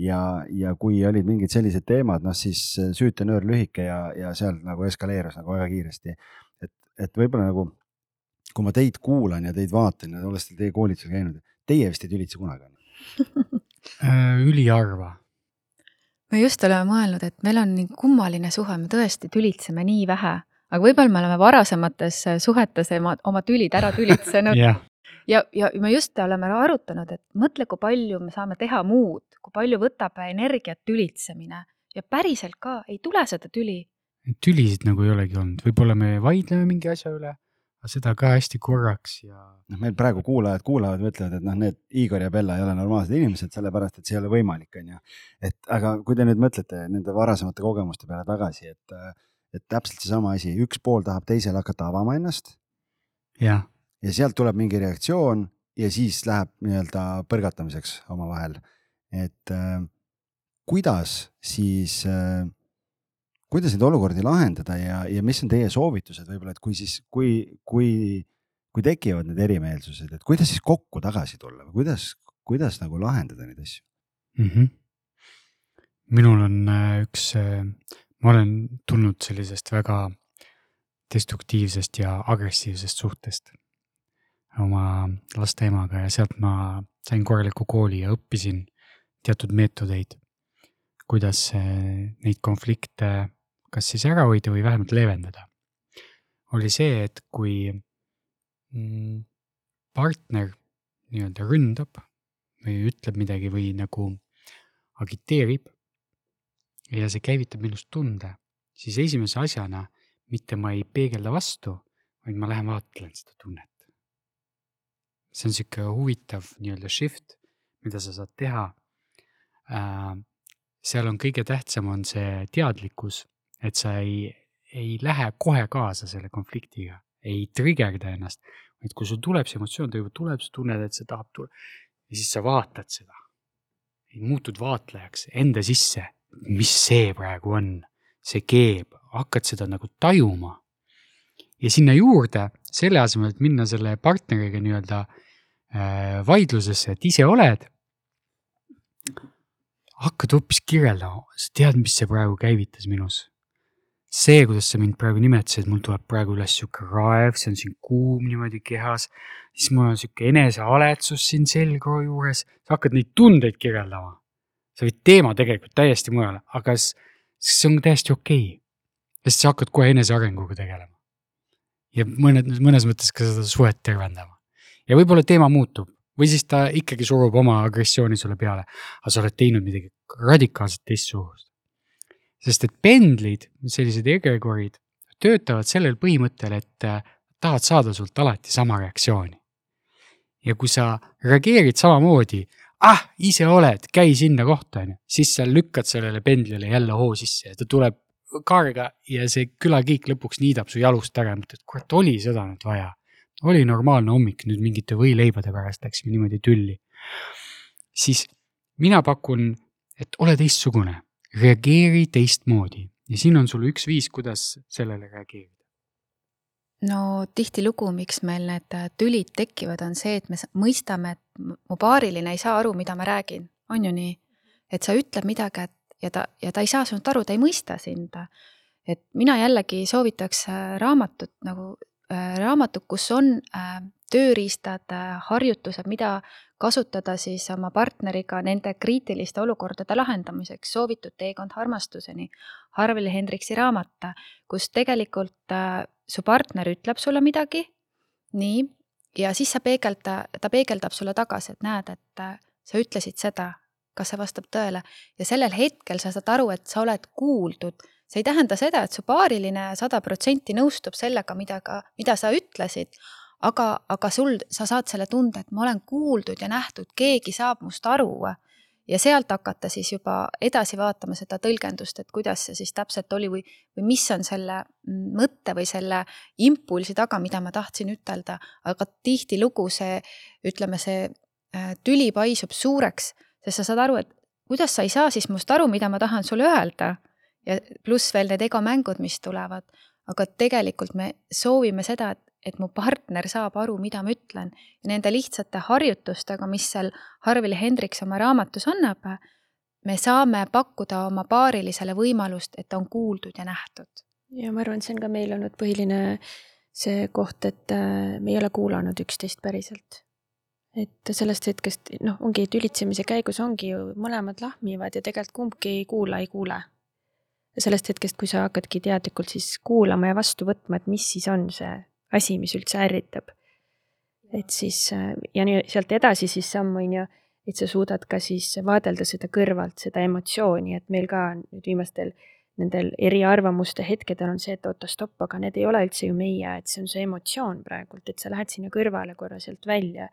S2: ja, ja kui olid mingid sellised teemad, noh siis süütenöör lühike ja, ja seal nagu eskaleerus nagu väga kiiresti. et, et võib-olla nagu, kui ma teid kuulan ja teid vaatan ja olles teie koolitusel käinud, teie vist ei tülitse kunagi?
S3: Äh, üliharva.
S1: me just oleme mõelnud, et meil on nii kummaline suhe, me tõesti tülitseme nii vähe, aga võib-olla me oleme varasemates suhetes oma, oma tülid ära tülitsenud
S3: jah,
S1: ja, ja me just oleme arutanud, et mõtle, kui palju me saame teha muud, kui palju võtab energiat tülitsemine ja päriselt ka ei tule seda tüli.
S3: tülisid nagu ei olegi olnud, võib-olla me vaidleme mingi asja üle, aga seda ka hästi korraks ja
S2: noh, meil praegu kuulajad kuulavad, mõtlevad, et noh, need Igor ja Bella ei ole normaalsed inimesed, sellepärast et see ei ole võimalik, onju. et aga kui te nüüd mõtlete nende varasemate kogemuste peale tagasi, et, et täpselt seesama asi, üks pool tahab teisele hakata avama ennast ja sealt tuleb mingi reaktsioon ja siis läheb nii-öelda põrgatamiseks omavahel. et äh, kuidas siis äh,, kuidas neid olukordi lahendada ja, ja mis on teie soovitused võib-olla, et kui siis, kui, kui, kui tekivad need erimeelsused, et kuidas siis kokku tagasi tulla või kuidas, kuidas nagu lahendada neid asju?
S3: mm. -hmm. minul on äh, üks, ma olen tulnud sellisest väga destruktiivsest ja agressiivsest suhtest oma laste emaga ja sealt ma sain korraliku kooli ja õppisin teatud meetodeid, kuidas äh, neid konflikte kas siis ära hoida või vähemalt leevendada. oli see, et kui mm, partner nii-öelda ründab või ütleb midagi või nagu agiteerib ja see käivitab minust tunde, siis esimese asjana mitte ma ei peegelda vastu, vaid ma lähen vaatlen seda tunnet. see on sihuke huvitav nii-öelda shift, mida sa saad teha äh,. seal on kõige tähtsam on see teadlikkus, et sa ei, ei lähe kohe kaasa selle konfliktiga, ei trigerda ennast, vaid kui sul tuleb see emotsioon, ta juba tuleb, sa tunned, et see tahab tulla ja siis sa vaatad seda. muutud vaatlejaks enda sisse, mis see praegu on, see keeb, hakkad seda nagu tajuma. ja sinna juurde, selle asemel, et minna selle partneriga nii-öelda äh, vaidlusesse, et ise oled, hakkad hoopis kirjeldama, sa tead, mis see praegu käivitas minus see, kuidas sa mind praegu nimetasid, mul tuleb praegu üles sihuke raev, see on siin kuum niimoodi kehas, siis mul on sihuke enesehaletsus siin selgroo juures, sa hakkad neid tundeid kirjeldama. Sa võid teema tegelikult täiesti mujale, aga see on täiesti okei okay.. sest sa hakkad kohe enesearenguga tegelema. ja mõned, mõnes mõttes ka seda suhet tervendama. ja võib-olla teema muutub või siis ta ikkagi surub oma agressiooni sulle peale, aga sa oled teinud midagi radikaalselt teistsugust sest et pendlid, sellised egregorid töötavad sellel põhimõttel, et äh, tahavad saada sult alati sama reaktsiooni. ja kui sa reageerid samamoodi, ah, ise oled, käi sinna kohta, onju, siis sa lükkad sellele pendlile jälle hoo sisse ja ta tuleb kaarega ja see külakiik lõpuks niidab su jalust ära mõtled, kurat, oli seda nüüd vaja. oli normaalne hommik, nüüd mingite võileibade pärast läksime niimoodi tülli. siis mina pakun, et ole teistsugune reageeri teistmoodi ja siin on sul üks viis, kuidas sellele reageerida.
S1: no tihtilugu, miks meil need äh, tülid tekivad, on see, et me mõistame, et mu paariline ei saa aru, mida ma räägin, on ju nii? et sa ütled midagi, et ja ta, ja ta ei saa sinust aru, ta ei mõista sind. et mina jällegi soovitaks äh, raamatut nagu äh, raamatut, kus on äh, tööriistad äh,, harjutused, mida kasutada siis oma partneriga nende kriitiliste olukordade lahendamiseks, soovitud teekond armastuseni. Harveli Hendriksi raamat, kus tegelikult äh, su partner ütleb sulle midagi, nii, ja siis sa peegelda, ta peegeldab sulle tagasi, et näed, et äh, sa ütlesid seda, kas see vastab tõele ja sellel hetkel sa saad aru, et sa oled kuuldud. see ei tähenda seda, et su paariline sada protsenti nõustub sellega, mida ka, mida sa ütlesid, aga, aga sul, sa saad selle tunde, et ma olen kuuldud ja nähtud, keegi saab must aru. Ja sealt hakata siis juba edasi vaatama seda tõlgendust, et kuidas see siis täpselt oli või, või mis on selle mm, mõtte või selle impulsi taga, mida ma tahtsin ütelda, aga tihtilugu see, ütleme, see äh, tüli paisub suureks, sest sa saad aru, et kuidas sa ei saa siis must aru, mida ma tahan sulle öelda. Ja pluss veel need egomängud, mis tulevad, aga tegelikult me soovime seda, et, et mu partner saab aru, mida ma ütlen nende lihtsate harjutustega, mis seal Harville Hendriks oma raamatus annab, me saame pakkuda oma paarilisele võimalust, et ta on kuuldud ja nähtud.
S4: ja ma arvan, et see on ka meil olnud põhiline see koht, et äh, me ei ole kuulanud üksteist päriselt. et sellest hetkest noh, ongi tülitsemise käigus ongi ju mõlemad lahmivad ja tegelikult kumbki ei kuula, ei kuule. sellest hetkest, kui sa hakkadki teadlikult siis kuulama ja vastu võtma, et mis siis on see asi, mis üldse ärritab. et siis ja nii sealt edasi siis samm on ju, et sa suudad ka siis vaadelda seda kõrvalt, seda emotsiooni, et meil ka nüüd viimastel nendel eriarvamuste hetkedel on see, et oota, stopp, aga need ei ole üldse ju meie, et see on see emotsioon praegult, et sa lähed sinna kõrvale korra sealt välja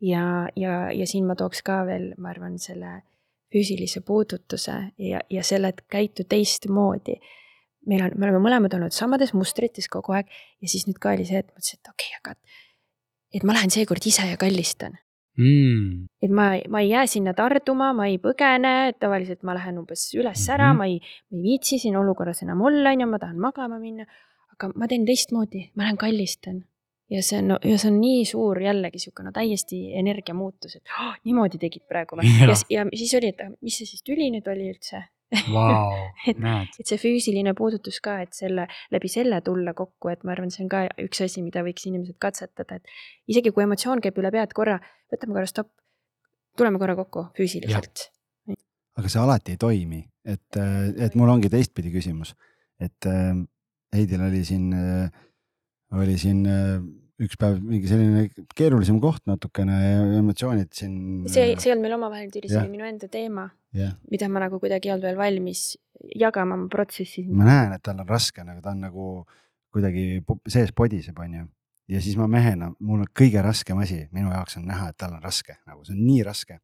S4: ja, ja, ja siin ma tooks ka veel, ma arvan, selle füüsilise puudutuse ja, ja selle, et käitu teistmoodi. Meil on, me oleme mõlemad olnud samades mustrites kogu aeg ja siis nüüd ka oli see, et mõtlesin, et okei okay,, aga et ma lähen seekord ise ja kallistan
S3: mm..
S4: et ma, ma ei jää sinna tarduma, ma ei põgene, et tavaliselt ma lähen umbes üles ära mm, -hmm. ma ei, ei viitsi siin olukorras enam olla, on ju, ma tahan magama minna. aga ma teen teistmoodi, ma lähen kallistan ja see on no,, ja see on nii suur jällegi sihuke no täiesti energiamuutus, et oh, niimoodi tegid praegu või? ja, ja siis oli, et mis see siis tüli nüüd oli üldse
S3: wow,
S4: et, et see füüsiline puudutus ka, et selle, läbi selle tulla kokku, et ma arvan, see on ka üks asi, mida võiks inimesed katsetada, et isegi kui emotsioon käib üle pea, et korra, võtame korra stopp, tuleme korra kokku füüsiliselt.
S2: aga see alati ei toimi, et, et mul ongi teistpidi küsimus, et äh, Heidil oli siin äh, oli siin äh, üks päev mingi selline keerulisem koht natukene ja emotsioonid siin.
S4: see, see ei olnud meil omavahel tüli, see oli minu enda teema, mida ma nagu kuidagi ei olnud veel valmis jagama oma protsessi.
S2: ma näen, et tal on raske, nagu ta on nagu kuidagi sees podiseb, onju. ja siis ma mehena, mul on kõige raskem asi minu jaoks on näha, et tal on raske, nagu see on nii raske.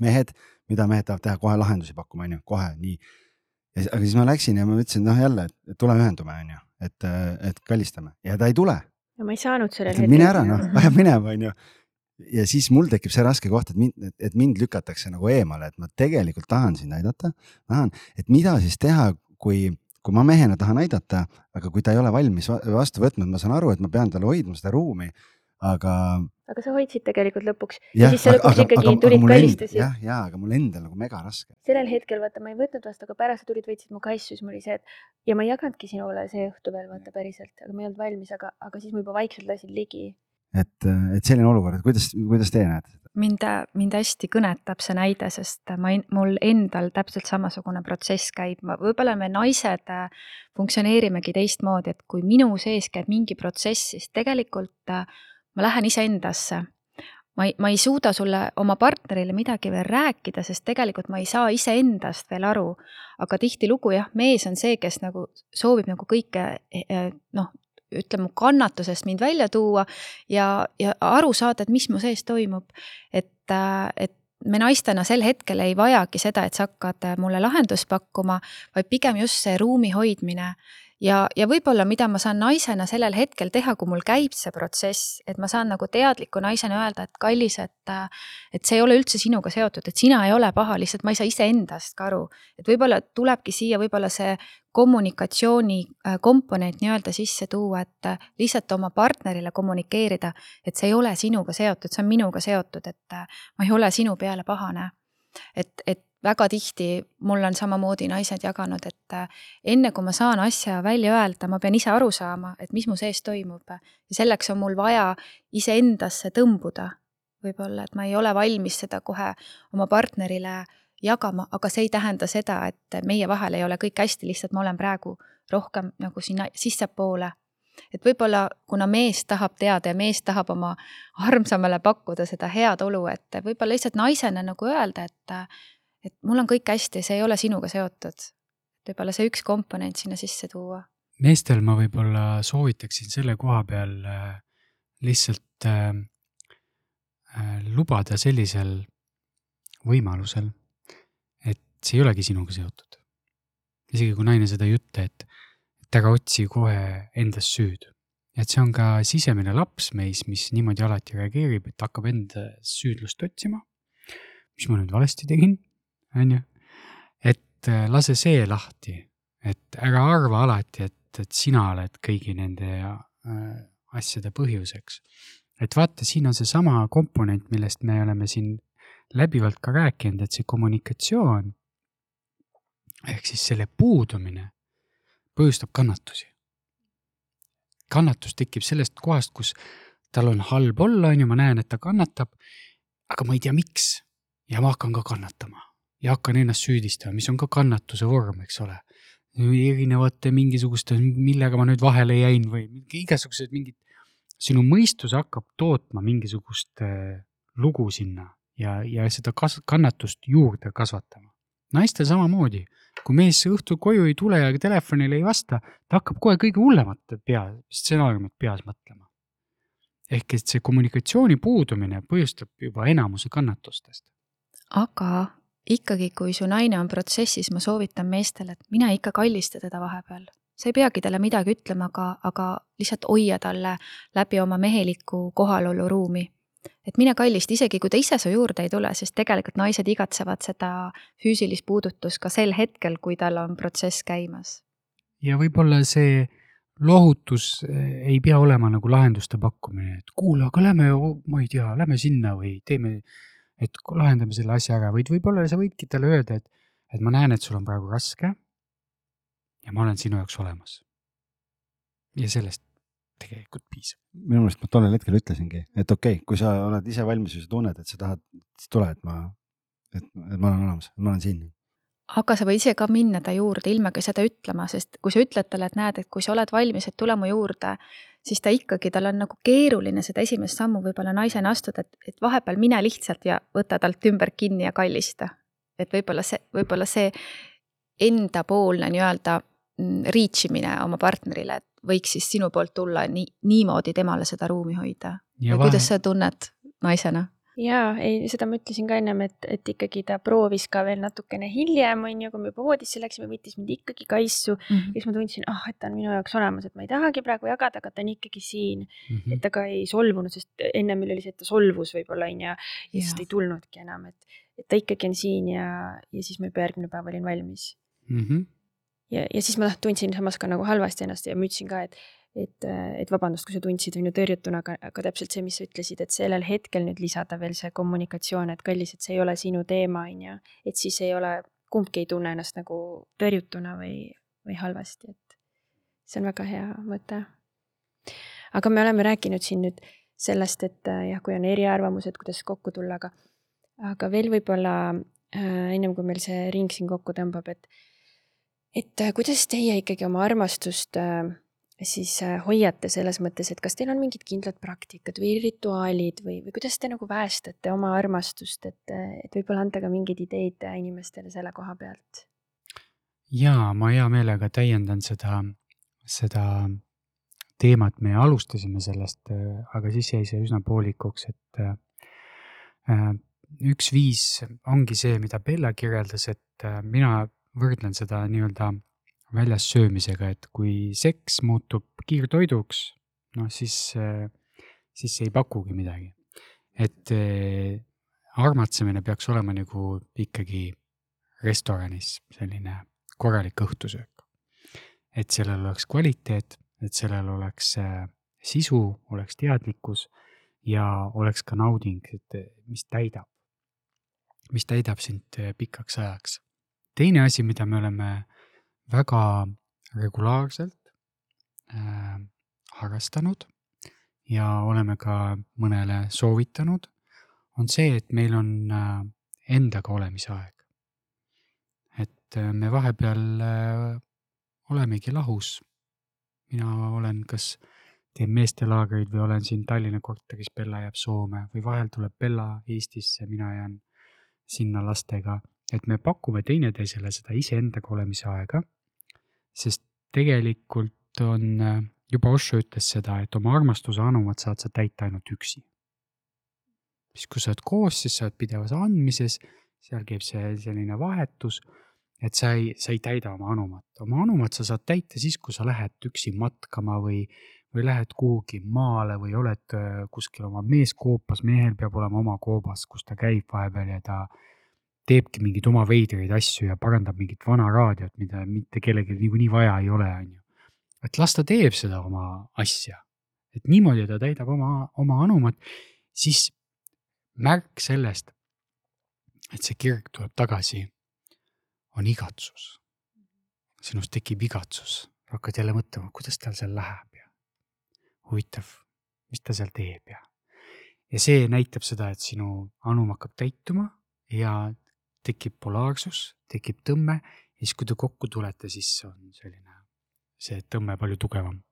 S2: mehed, mida mehed tahavad teha, kohe lahendusi pakkuma, onju, kohe nii. aga siis ma läksin ja ma ütlesin, noh jälle, et tule ühendume, onju, et, et kallistame ja ta ei tule
S4: ja ma ei saanud sellel hetkel.
S2: mine ära noh, lähed minema, onju. Ja siis mul tekib see raske koht, et mind, et mind lükatakse nagu eemale, et ma tegelikult tahan sind aidata. tahan, et mida siis teha, kui, kui ma mehena tahan aidata, aga kui ta ei ole valmis vastu võtnud, ma saan aru, et ma pean talle hoidma seda ruumi aga.
S4: aga sa hoidsid tegelikult lõpuks ja, ja siis sa lõpuks aga, ikkagi aga, tulid kallistasid.
S2: jah, ja aga mul endal nagu mega raske.
S4: sellel hetkel vaata, ma ei võtnud vastu, aga pärast sa tulid, võtsid mu kassu, siis mul oli see, et ja ma ei jaganudki sinule see õhtu veel vaata päriselt, aga ma ei olnud valmis, aga, aga siis ma juba vaikselt lasin ligi.
S2: Et, et selline olukord, et kuidas, kuidas teie näete?
S1: mind, mind hästi kõnetab see näide, sest ma, mul endal täpselt samasugune protsess käib, võib-olla me naised äh, funktsioneerimegi teistmoodi, et kui minu sees käib mingi protsess, siis tegelikult äh, ma lähen iseendasse. ma ei, ma ei suuda sulle, oma partnerile midagi veel rääkida, sest tegelikult ma ei saa iseendast veel aru. aga tihtilugu jah, mees on see, kes nagu soovib nagu kõike eh, eh, noh, ütleme kannatusest mind välja tuua ja, ja aru saada, et mis mu sees toimub. et, äh, et me naistena sel hetkel ei vajagi seda, et sa hakkad mulle lahendust pakkuma, vaid pigem just see ruumi hoidmine ja, ja võib-olla, mida ma saan naisena sellel hetkel teha, kui mul käib see protsess, et ma saan nagu teadliku naisena öelda, et kallis, et, et see ei ole üldse sinuga seotud, et sina ei ole paha, lihtsalt ma ei saa iseendast ka aru. et võib-olla tulebki siia võib-olla see kommunikatsiooni äh, komponent nii-öelda sisse tuua, et äh, lihtsalt oma partnerile kommunikeerida, et see ei ole sinuga seotud, see on minuga seotud, et äh, ma ei ole sinu peale pahane. et, et väga tihti mul on samamoodi naised jaganud, et äh, enne kui ma saan asja välja öelda, ma pean ise aru saama, et mis mu sees toimub. ja selleks on mul vaja iseendasse tõmbuda. võib-olla, et ma ei ole valmis seda kohe oma partnerile jagama, aga see ei tähenda seda, et meie vahel ei ole kõik hästi, lihtsalt ma olen praegu rohkem nagu sinna sissepoole et võib-olla kuna mees tahab teada ja mees tahab oma armsamale pakkuda seda head olu, et võib-olla lihtsalt naisena nagu öelda, et et mul on kõik hästi, see ei ole sinuga seotud. võib-olla see üks komponent sinna sisse tuua.
S3: meestel ma võib-olla soovitaksin selle koha peal äh, lihtsalt äh, äh, lubada sellisel võimalusel, et see ei olegi sinuga seotud. isegi kui naine seda ei ütle, et, et ära otsi kohe endas süüd. et see on ka sisemine laps meis, mis niimoodi alati reageerib, et hakkab enda süüdlust otsima. mis ma nüüd valesti tegin on ju. et äh, lase see lahti, et ära arva alati, et, et sina oled kõigi nende äh, asjade põhjuseks. et vaata, siin on seesama komponent, millest me oleme siin läbivalt ka rääkinud, et see kommunikatsioon ehk siis selle puudumine põhjustab kannatusi. kannatus tekib sellest kohast, kus tal on halb olla, on ju, ma näen, et ta kannatab. aga ma ei tea, miks ja ma hakkan ka kannatama ja hakkan ennast süüdistama, mis on ka kannatuse vorm, eks ole. erinevate mingisuguste, millega ma nüüd vahele jäin või igasugused mingid, sinu mõistus hakkab tootma mingisugust lugu sinna ja, ja seda kas-, kannatust juurde kasvatama. naistel samamoodi, kui mees õhtul koju ei tule ja telefonile ei vasta, ta hakkab kohe kõige hullemat pea, stsenaariumit peas mõtlema. ehk et see kommunikatsiooni puudumine põhjustab juba enamuse kannatustest.
S1: aga ikkagi, kui su naine on protsessis, ma soovitan meestele, et mine ikka kallista teda vahepeal. sa ei peagi talle midagi ütlema, aga, aga lihtsalt hoia talle läbi oma meheliku kohalolu ruumi. et mine kallista, isegi kui ta ise su juurde ei tule, sest tegelikult naised igatsevad seda füüsilist puudutust ka sel hetkel, kui tal on protsess käimas.
S3: ja võib-olla see lohutus eh, ei pea olema nagu lahenduste pakkumine, et kuule, aga lähme, ma ei tea, lähme sinna või teeme et lahendame selle asja ära, vaid võib-olla sa võidki talle öelda, et, et ma näen, et sul on praegu raske. ja ma olen sinu jaoks olemas. ja sellest tegelikult piisab.
S2: minu meelest ma tollel hetkel ütlesingi, et okei okay,, kui sa oled ise valmis või sa tunned, et sa tahad, siis tule, et ma, et, et ma olen olemas, ma olen siin
S1: aga sa võid ise ka minna ta juurde ilmagi seda ütlema, sest kui sa ütled talle, et näed, et kui sa oled valmis, et tule mu juurde, siis ta ikkagi, tal on nagu keeruline seda esimest sammu võib-olla naisena astuda, et, et vahepeal mine lihtsalt ja võta talt ümber kinni ja kallista. et võib-olla see, võib-olla see endapoolne nii-öelda mm, reach imine oma partnerile, et võiks siis sinu poolt tulla nii, niimoodi temale seda ruumi hoida. kuidas sa tunned naisena?
S4: Jaa, ei, seda ma ütlesin ka ennem, et, et ikkagi ta proovis ka veel natukene hiljem, on ju, kui me juba voodisse läksime, võttis mind ikkagi kaisu mm. -hmm. siis ma tundsin, ah, et ta on minu jaoks olemas, et ma ei tahagi praegu jagada, aga ta on ikkagi siin mm. -hmm. et ta ka ei solvunud, sest ennem meil oli see, et ta solvus võib-olla on ju, ja siis ta ei tulnudki enam, et, et ta ikkagi on siin ja, ja siis ma juba järgmine päev olin valmis mm. -hmm. ja, ja siis ma tundsin samas ka nagu halvasti ennast ja ma ütlesin ka, et et, et vabandust, kui sa tundsid, on ju tõrjutuna, aga, aga täpselt see, mis sa ütlesid, et sellel hetkel nüüd lisada veel see kommunikatsioon, et kallis, et see ei ole sinu teema, on ju, et siis ei ole, kumbki ei tunne ennast nagu tõrjutuna või, või halvasti, et see on väga hea mõte. aga me oleme rääkinud siin nüüd sellest, et jah, kui on eriarvamused, kuidas kokku tulla, aga, aga veel võib-olla äh, ennem kui meil see ring siin kokku tõmbab, et, et kuidas teie ikkagi oma armastust äh, siis äh, hoiate selles mõttes, et kas teil on mingid kindlad praktikad või rituaalid või, või kuidas te nagu päästate oma armastust, et, et võib-olla anda ka mingeid ideid inimestele selle koha pealt?
S3: jaa, ma hea meelega täiendan seda, seda teemat, me alustasime sellest, aga siis jäi see üsna poolikuks, et äh, üks viis ongi see, mida Bella kirjeldas, et äh, mina võrdlen seda nii-öelda väljas söömisega, et kui seks muutub kiirtoiduks, noh siis, siis ei pakugi midagi. et eh, armatsemine peaks olema nagu ikkagi restoranis selline korralik õhtusöök. et sellel oleks kvaliteet, et sellel oleks eh, sisu, oleks teadlikkus ja oleks ka nauding, et mis täidab, mis täidab sind eh, pikaks ajaks. teine asi, mida me oleme väga regulaarselt äh, harrastanud ja oleme ka mõnele soovitanud, on see, et meil on äh, endaga olemise aeg. et äh, me vahepeal äh, olemegi lahus. mina olen kas teen meestelaagreid või olen siin Tallinna korteris, Bella jääb Soome või vahel tuleb Bella Eestisse, mina jään sinna lastega, et me pakume teineteisele seda iseendaga olemise aega sest tegelikult on, äh, juba Osho ütles seda, et oma armastuse anumat saad sa täita ainult üksi. siis kui sa oled koos, siis sa oled pidevas andmises, seal käib see selline vahetus, et sa ei, sa ei täida oma anumat. oma anumat sa saad täita siis, kui sa lähed üksi matkama või, või lähed kuhugi maale või oled äh, kuskil oma meeskoopas, mehel peab olema oma koobas, kus ta käib vahepeal ja ta teebki mingeid oma veidraid asju ja parandab mingit vana raadiot, mida mitte kellelgi niikuinii vaja ei ole, on ju. et las ta teeb seda oma asja, et niimoodi ta täidab oma, oma anumat, siis märk sellest, et see kirg tuleb tagasi, on igatsus. sinust tekib igatsus, hakkad jälle mõtlema, kuidas tal seal läheb ja huvitav, mis ta seal teeb ja, ja see näitab seda, et sinu anum hakkab täituma ja tekib polaarsus, tekib tõmme ja siis, kui te kokku tulete, siis on selline, see tõmme palju tugevam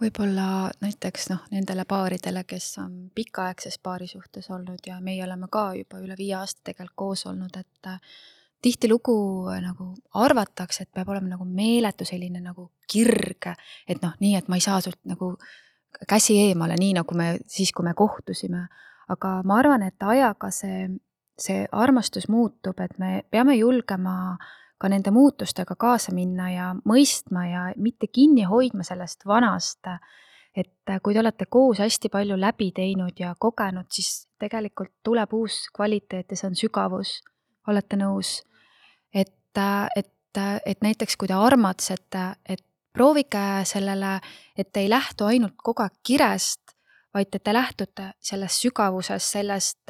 S1: võib-olla näiteks noh, nendele paaridele, kes on pikaaegses paarisuhtes olnud ja meie oleme ka juba üle viie aasta tegelikult koos olnud, et äh, tihtilugu äh, nagu arvatakse, et peab olema nagu meeletu selline nagu kirg, et noh, nii et ma ei saa sult nagu käsi eemale, nii nagu me siis, kui me kohtusime. aga ma arvan, et ajaga see, see armastus muutub, et me peame julgema äh, ka nende muutustega kaasa minna ja mõistma ja mitte kinni hoidma sellest vanast. et kui te olete koos hästi palju läbi teinud ja kogenud, siis tegelikult tuleb uus kvaliteet ja see on sügavus. olete nõus? et, et, et näiteks kui te armatsete, et proovige sellele, et te ei lähtu ainult kogu aeg kirest, vaid et te lähtute sellest sügavusest, sellest,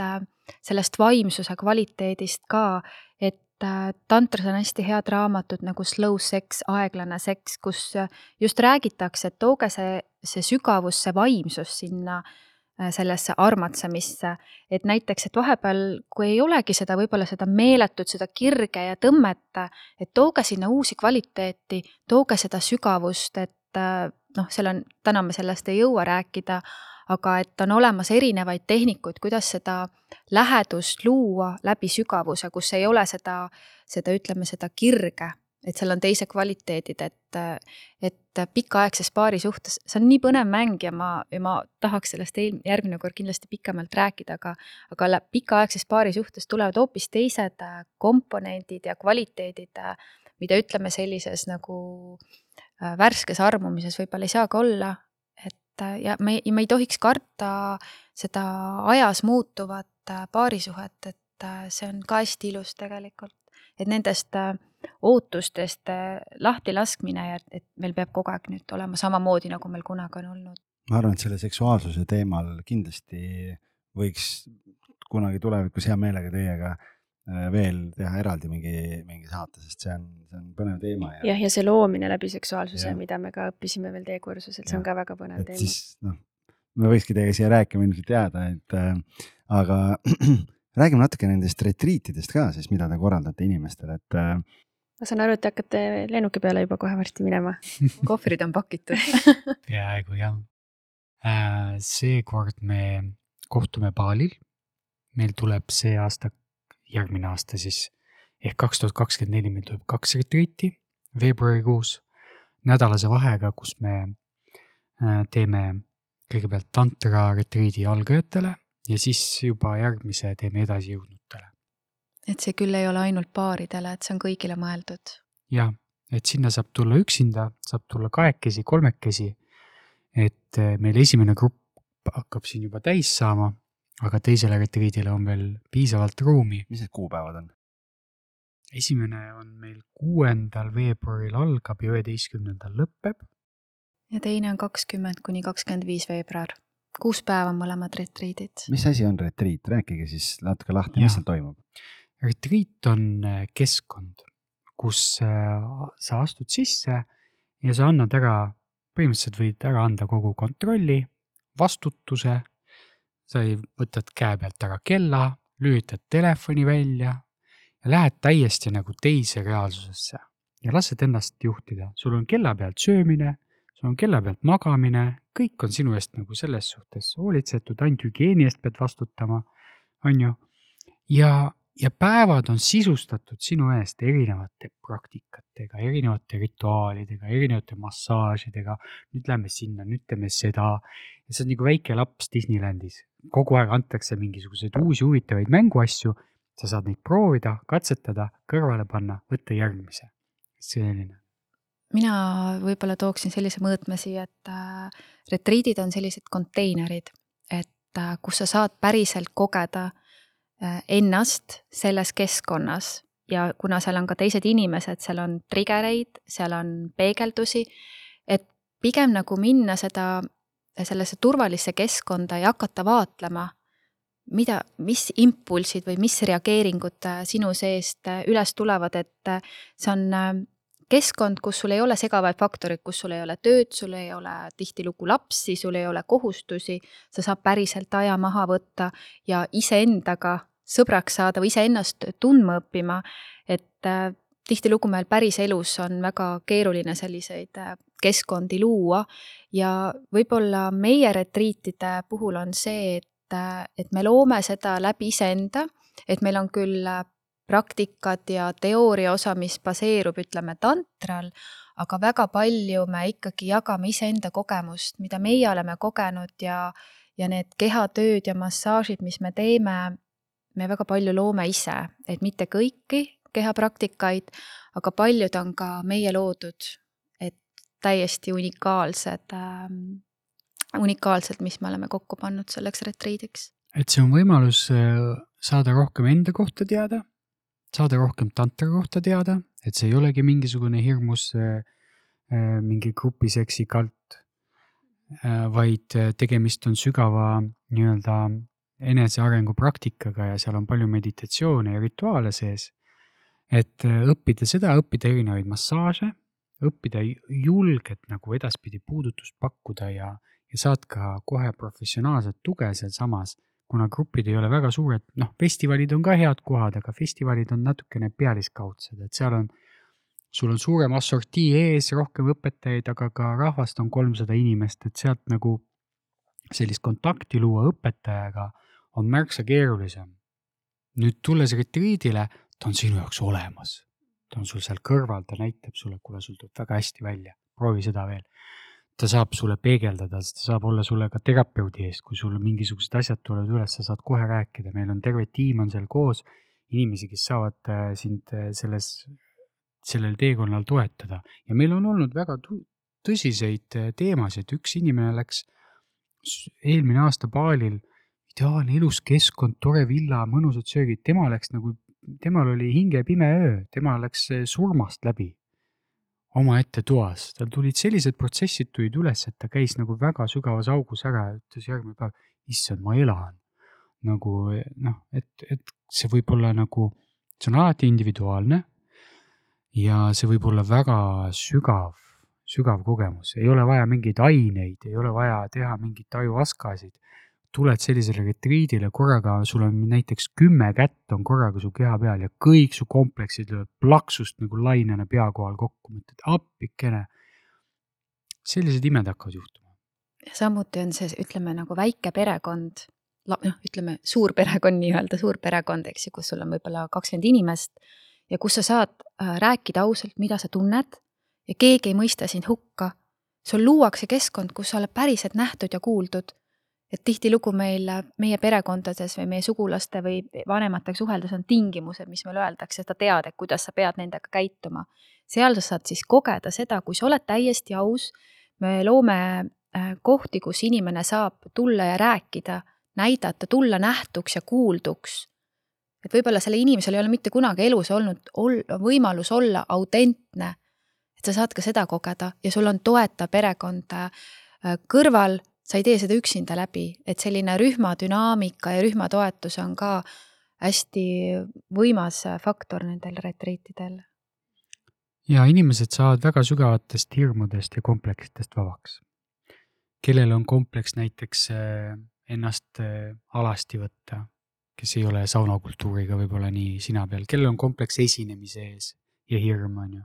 S1: sellest vaimsuse kvaliteedist ka, et Äh, tantras on hästi head raamatud nagu Slow Sex, aeglane seks, kus äh, just räägitakse, et tooge see, see sügavus, see vaimsus sinna äh, sellesse armatsemisse. et näiteks, et vahepeal, kui ei olegi seda, võib-olla seda meeletut, seda kirge ja tõmmet, et tooge sinna uusi kvaliteeti, tooge seda sügavust, et noh, seal on, täna me sellest ei jõua rääkida, aga et on olemas erinevaid tehnikuid, kuidas seda lähedust luua läbi sügavuse, kus ei ole seda, seda, ütleme, seda kirge, et seal on teised kvaliteedid, et, et pikaaegses paari suhtes, see on nii põnev mäng ja ma, ja ma tahaks sellest eel, järgmine kord kindlasti pikemalt rääkida, aga, aga pikaaegses paari suhtes tulevad hoopis teised komponendid ja kvaliteedid, mida ütleme sellises nagu äh, värskes armumises võib-olla ei saagi olla, et ja me, me ei tohiks karta seda ajas muutuvat äh, paarisuhet, et äh, see on ka hästi ilus tegelikult. et nendest äh, ootustest lahti laskmine ja et meil peab kogu aeg nüüd olema samamoodi, nagu meil kunagi on olnud.
S2: ma arvan, et selle seksuaalsuse teemal kindlasti võiks kunagi tulevikus hea meelega teiega Äh, veel teha eraldi mingi, mingi saate, sest see on, see on põnev teema
S4: ja. jah, ja see loomine läbi seksuaalsuse, mida me ka õppisime veel teie kursusel, see ja. on ka väga põnev
S2: et
S4: teema.
S2: siis noh, me võikski teiega siia rääkima ilmselt jääda, et äh, aga räägime natuke nendest retriitidest ka siis, mida te korraldate inimestele, et äh,
S4: ma saan aru, et te hakkate lennuki peale juba kohe varsti minema
S1: kohvrid on pakitud
S3: peaaegu jah äh,. seekord me kohtume Balil. meil tuleb see aasta järgmine aasta siis ehk kaks tuhat kakskümmend neli meil tuleb kaks retriiti veebruarikuus nädalase vahega, kus me äh, teeme kõigepealt tantra retriidi algajatele ja siis juba järgmise teeme edasijõudnutele.
S1: et see küll ei ole ainult paaridele, et see on kõigile mõeldud?
S3: jah, et sinna saab tulla üksinda, saab tulla kahekesi, kolmekesi. et äh, meil esimene grupp hakkab siin juba täis saama aga teisele retriidile on veel piisavalt ruumi.
S2: mis need kuupäevad on?
S3: esimene on meil kuuendal veebruaril algab ja üheteistkümnendal lõpeb.
S1: ja teine on kakskümmend kuni kakskümmend viis veebruar. kuus päeva on mõlemad retriidid.
S2: mis asi on retriit, rääkige siis natuke lahti, mis seal toimub?
S3: retriit on äh, keskkond, kus äh, sa astud sisse ja sa annad ära, põhimõtteliselt võid ära anda kogu kontrolli, vastutuse sa võtad käe pealt ära kella, lülitad telefoni välja ja lähed täiesti nagu teise reaalsusesse ja lased ennast juhtida. sul on kella pealt söömine, sul on kella pealt magamine, kõik on sinu eest nagu selles suhtes hoolitsetud, ainult hügieeni eest pead vastutama, on ju. ja, ja päevad on sisustatud sinu eest erinevate praktikatega, erinevate rituaalidega, erinevate massaažidega. nüüd lähme sinna, nüüd teeme seda. ja see on nagu väike laps Disneylandis, kogu aeg antakse mingisuguseid uusi huvitavaid mänguasju, sa saad neid proovida, katsetada, kõrvale panna, võtta järgmise. selline.
S1: mina võib-olla tooksin sellise mõõtme siia, et äh, retriidid on sellised konteinerid, et äh, kus sa saad päriselt kogeda äh, ennast selles keskkonnas ja kuna seal on ka teised inimesed, seal on trigereid, seal on peegeldusi, et pigem nagu minna seda sellesse turvalisse keskkonda ja hakata vaatlema, mida, mis impulsid või mis reageeringud äh, sinu seest äh, üles tulevad, et äh, see on keskkond, kus sul ei ole segavaid faktoreid, kus sul ei ole tööd, sul ei ole tihtilugu lapsi, sul ei ole kohustusi, sa saad päriselt aja maha võtta ja iseendaga sõbraks saada või iseennast tundma õppima, et tihtilugu meil päriselus on väga keeruline selliseid äh, keskkondi luua ja võib-olla meie retriitide puhul on see, et, äh, et me loome seda läbi iseenda, et meil on küll praktikad ja teooria osa, mis baseerub, ütleme, tantral, aga väga palju me ikkagi jagame iseenda kogemust, mida meie oleme kogenud ja, ja need kehatööd ja massaažid, mis me teeme, me väga palju loome ise, et mitte kõiki kehapraktikaid, aga paljud on ka meie loodud, et täiesti unikaalsed äh,, unikaalsed, mis me oleme kokku pannud selleks retriidiks.
S3: et see on võimalus äh, saada rohkem enda kohta teada saada rohkem tantra kohta teada, et see ei olegi mingisugune hirmus äh, äh, mingi grupiseksi kalt äh,, vaid äh, tegemist on sügava nii-öelda enesearengu praktikaga ja seal on palju meditatsioone ja rituaale sees. Et äh, õppida seda, õppida erinevaid massaaže, õppida julget nagu edaspidi puudutust pakkuda ja, ja saad ka kohe professionaalset tuge sealsamas kuna grupid ei ole väga suured, noh, festivalid on ka head kohad, aga festivalid on natukene pealiskaudsed, et seal on, sul on suurem assortii ees, rohkem õpetajaid, aga ka rahvast on kolmsada inimest, et sealt nagu sellist kontakti luua õpetajaga on märksa keerulisem. nüüd tulles retriidile, ta on sinu jaoks olemas. ta on sul seal kõrval, ta näitab sulle, kuule, sul tuleb väga hästi välja, proovi seda veel. Ta saab sulle peegeldada, ta saab olla sulle ka terapeudi eest, kui sul mingisugused asjad tulevad üles, sa saad kohe rääkida, meil on terve tiim on seal koos, inimesi, kes saavad äh, sind äh, selles, sellel teekonnal toetada. Ja meil on olnud väga tõsiseid äh, teemasid, üks inimene läks eelmine aasta baalil, ideaalne ilus keskkond, tore villa, mõnusad söögid, tema läks nagu, temal oli hinge pime öö, tema läks surmast läbi omaette toas, tal tulid sellised protsessid tulid üles, et ta käis nagu väga sügavas augus ära ja ütles järgmine päev, issand, ma elan. nagu noh, et, et see võib olla nagu, see on alati individuaalne. ja see võib olla väga sügav, sügav kogemus, ei ole vaja mingeid aineid, ei ole vaja teha mingeid ajuaskasid tuled sellisele retriidile korraga, sul on näiteks kümme kätt on korraga su keha peal ja kõik su kompleksid löövad plaksust nagu lainena pea kohal kokku, mõtled appikene. sellised imed hakkavad juhtuma.
S1: samuti on see, ütleme nagu väike perekond, noh, ütleme suur perekond, nii-öelda suur perekond, eks ju, kus sul on võib-olla kakskümmend inimest ja kus sa saad äh, rääkida ausalt, mida sa tunned ja keegi ei mõista sind hukka. sul luuakse keskkond, kus sa oled päriselt nähtud ja kuuldud et tihtilugu meil, meie perekondades või meie sugulaste või vanematega suheldes on tingimused, mis meile öeldakse, sa tead, et kuidas sa pead nendega käituma. seal sa saad siis kogeda seda, kui sa oled täiesti aus, me loome äh, kohti, kus inimene saab tulla ja rääkida, näidata, tulla nähtuks ja kuulduks. et võib-olla sellel inimesel ei ole mitte kunagi elus olnud ol, võimalus olla autentne. et sa saad ka seda kogeda ja sul on toetav perekond äh, kõrval sa ei tee seda üksinda läbi, et selline rühmadünaamika ja rühmatoetus on ka hästi võimas faktor nendel retriitidel.
S3: ja inimesed saavad väga sügavatest hirmudest ja kompleksidest vabaks. kellel on kompleks näiteks äh, ennast äh, alasti võtta, kes ei ole saunakultuuriga võib-olla nii sina peal, kellel on kompleks esinemise ees ja hirm, on ju.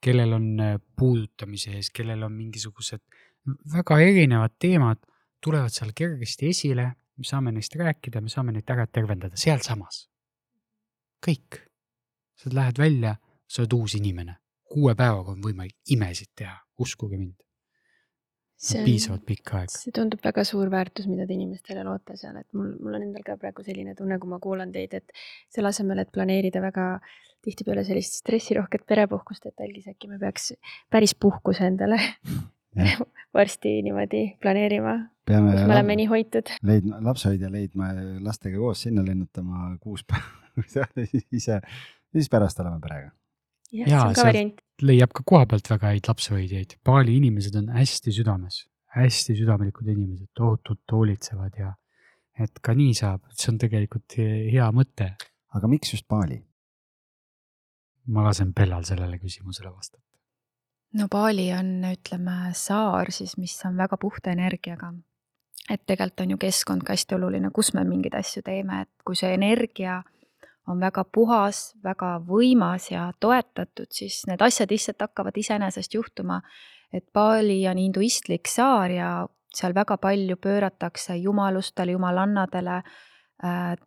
S3: kellel on äh, puudutamise ees, kellel on mingisugused väga erinevad teemad tulevad seal kergesti esile, me saame neist rääkida, me saame neid ära tervendada sealsamas. kõik. sa lähed välja, sa oled uus inimene. kuue päevaga on võimalik imesid teha, uskuge mind. see on piisavalt pikk aeg.
S4: see tundub väga suur väärtus, mida te inimestele loote seal, et mul, mul on endal ka praegu selline tunne, kui ma kuulan teid, et selle asemel, et planeerida väga tihtipeale sellist stressirohket perepuhkust, et algis äkki me peaks päris puhkuse endale varsti niimoodi planeerima. kus me oleme nii hoitud.
S2: leidma, lapsehoidja leidma lastega koos sinna lennutama kuus päeva ise, siis pärast oleme perega.
S3: jah, see on ka variant. leiab ka koha pealt väga häid lapsehoidjaid. Bali inimesed on hästi südames, hästi südamelikud inimesed, tohutult hoolitsevad ja et ka nii saab, see on tegelikult hea mõte.
S2: aga miks just Bali?
S3: ma lasen Bellal sellele küsimusele vastata.
S1: No Bali on, ütleme, saar siis, mis on väga puhta energiaga. et tegelikult on ju keskkond ka hästi oluline, kus me mingeid asju teeme, et kui see energia on väga puhas, väga võimas ja toetatud, siis need asjad lihtsalt hakkavad iseenesest juhtuma. et Bali on hinduistlik saar ja seal väga palju pööratakse jumalustele, jumalannadele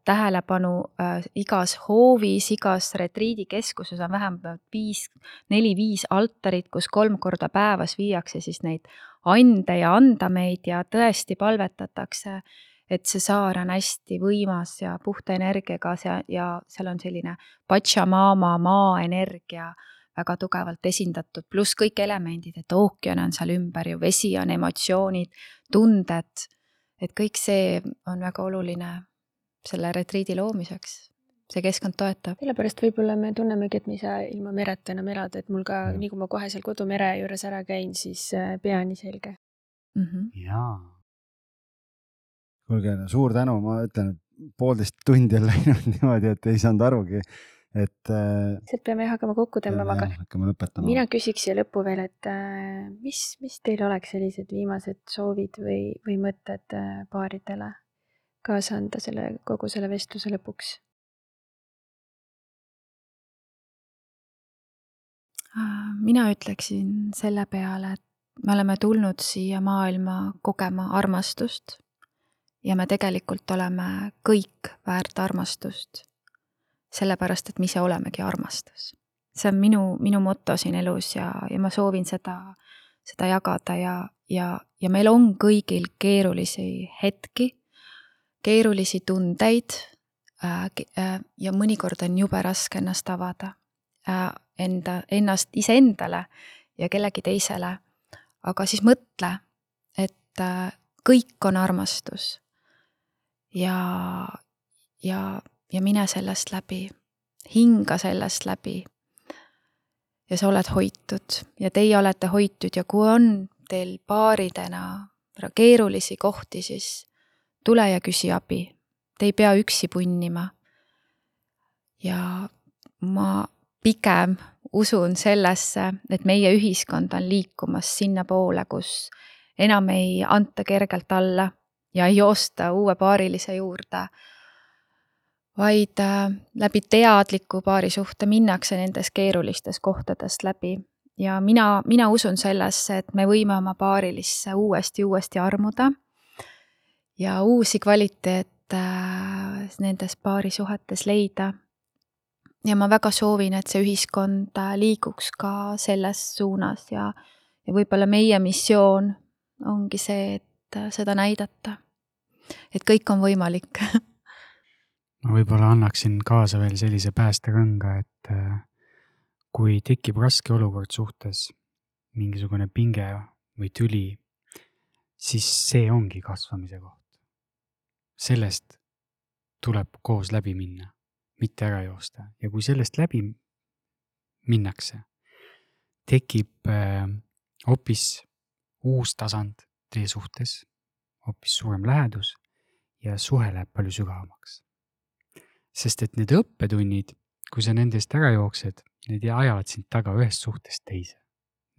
S1: tähelepanu äh, igas hoovis, igas retriidikeskuses on vähemalt viis, neli-viis altarit, kus kolm korda päevas viiakse siis neid ande ja andameid ja tõesti palvetatakse et see saar on hästi võimas ja puhta energiaga ja, ja seal on selline Pachamama maaenergia väga tugevalt esindatud, pluss kõik elemendid, et ookean on seal ümber ju, vesi on emotsioonid, tunded. et kõik see on väga oluline selle retriidi loomiseks see keskkond toetab.
S4: sellepärast võib-olla me tunnemegi, et me ei saa ilma mereta enam elada, et mul ka, nii kui ma kohe seal kodumere juures ära käin, siis äh, pea nii selge
S3: mm. -hmm. jaa
S2: kuulge, suur tänu, ma ütlen, et poolteist tundi on läinud niimoodi, et ei saanud arugi, et.
S4: lihtsalt äh, peame hakkama kokku tõmbama, aga
S2: hakkame lõpetama.
S4: mina küsiks siia lõppu veel, et äh, mis, mis teil oleks sellised viimased soovid või, või mõtted äh, paaridele kaasa anda selle, kogu selle vestluse lõpuks?
S1: mina ütleksin selle peale, et me oleme tulnud siia maailma kogema armastust ja me tegelikult oleme kõik väärt armastust. sellepärast, et me ise olemegi armastus. see on minu, minu moto siin elus ja, ja ma soovin seda, seda jagada ja, ja, ja meil on kõigil keerulisi hetki, keerulisi tundeid äh, äh, ja mõnikord on jube raske ennast avada äh, enda, ennast iseendale ja kellegi teisele. aga siis mõtle, et kõik on armastus ja, ja, ja mine sellest läbi, hinga sellest läbi. ja sa oled hoitud ja teie olete hoitud ja kui on teil paaridena keerulisi kohti, siis tule ja küsi abi. Te ei pea üksi punnima. ja ma pigem usun sellesse, et meie ühiskond on liikumas sinnapoole, kus enam ei anta kergelt alla ja ei joosta uue paarilise juurde, vaid äh, läbi teadliku paarisuhte minnakse nendes keerulistes kohtadest läbi. ja mina, mina usun sellesse, et me võime oma paarilisse uuesti, uuesti armuda ja uusi kvaliteete äh, nendes paarisuhetes leida. ja ma väga soovin, et see ühiskond äh, liiguks ka selles suunas ja, ja võib-olla meie missioon ongi see, et seda näidata et kõik on võimalik
S3: ma võib-olla annaksin kaasa veel sellise päästerõnga, et äh, kui tekib raske olukord suhtes, mingisugune pinge või tüli, siis see ongi kasvamise koht. Sellest tuleb koos läbi minna, mitte ära joosta ja kui sellest läbi minnakse, tekib äh, hoopis uus tasand teie suhtes hoopis suurem lähedus ja suhe läheb palju sügavamaks. sest et need õppetunnid, kui sa nendest ära jooksed, need ajavad sind taga ühest suhtest teise.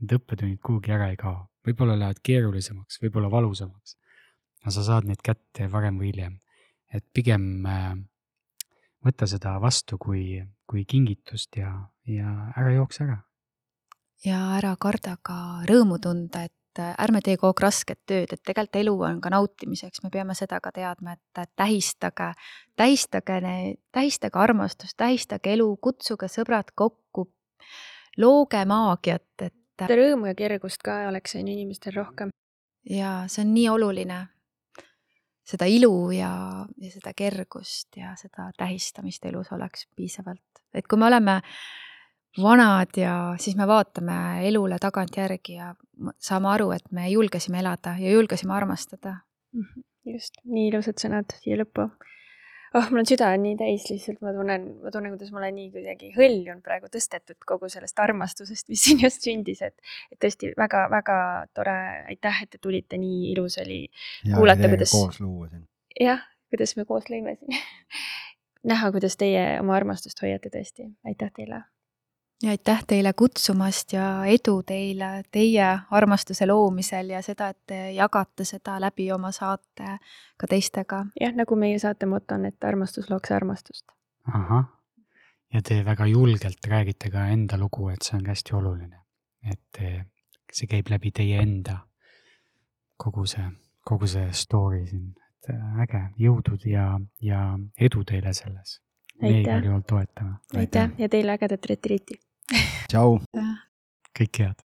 S3: Need õppetunnid kuhugi ära ei kao, võib-olla lähevad keerulisemaks, võib-olla valusamaks. Aga sa saad need kätte varem või hiljem. et pigem äh, võta seda vastu kui, kui kingitust ja, ja ära jookse ära.
S1: ja ära karda ka rõõmu tunda, et äh, ärme tee kogu aeg rasket tööd, et tegelikult elu on ka nautimiseks, me peame seda ka teadma, et tähistage, tähistage neid, tähistage armastust, tähistage elu, kutsuge sõbrad kokku, looge maagiat, et.
S4: rõõmu ja kergust ka oleks on inimestel rohkem.
S1: ja see on nii oluline, seda ilu ja, ja seda kergust ja seda tähistamist elus oleks piisavalt, et kui me oleme vanad ja siis me vaatame elule tagantjärgi ja saame aru, et me julgesime elada ja julgesime armastada.
S4: Mhm, just, nii ilusad sõnad siia lõppu. Oh, mul on süda on nii täis lihtsalt, ma tunnen, ma tunnen, kuidas ma olen nii kuidagi hõljunud praegu tõstetud kogu sellest armastusest, mis siin just sündis, et, et tõesti väga-väga tore, aitäh, et te tulite, nii ilus oli
S2: ja, kuulata, kuidas. koos luua siin.
S4: jah, kuidas me koos lõime siin näha, kuidas teie oma armastust hoiate tõesti, aitäh teile
S1: ja aitäh teile kutsumast ja edu teile teie armastuse loomisel ja seda, et te jagate seda läbi oma saate ka teistega.
S4: jah, nagu meie saate moto on, et armastus looks armastust.
S3: ahah, ja te väga julgelt räägite ka enda lugu, et see on hästi oluline. et see käib läbi teie enda, kogu see, kogu see story siin, et äh, äge, jõudu ja, ja edu teile selles. Me
S4: Aitäh.
S3: igal juhul toetame.
S4: aitäh ja teile ägedat retriiti!
S2: tšau.
S3: kõike head.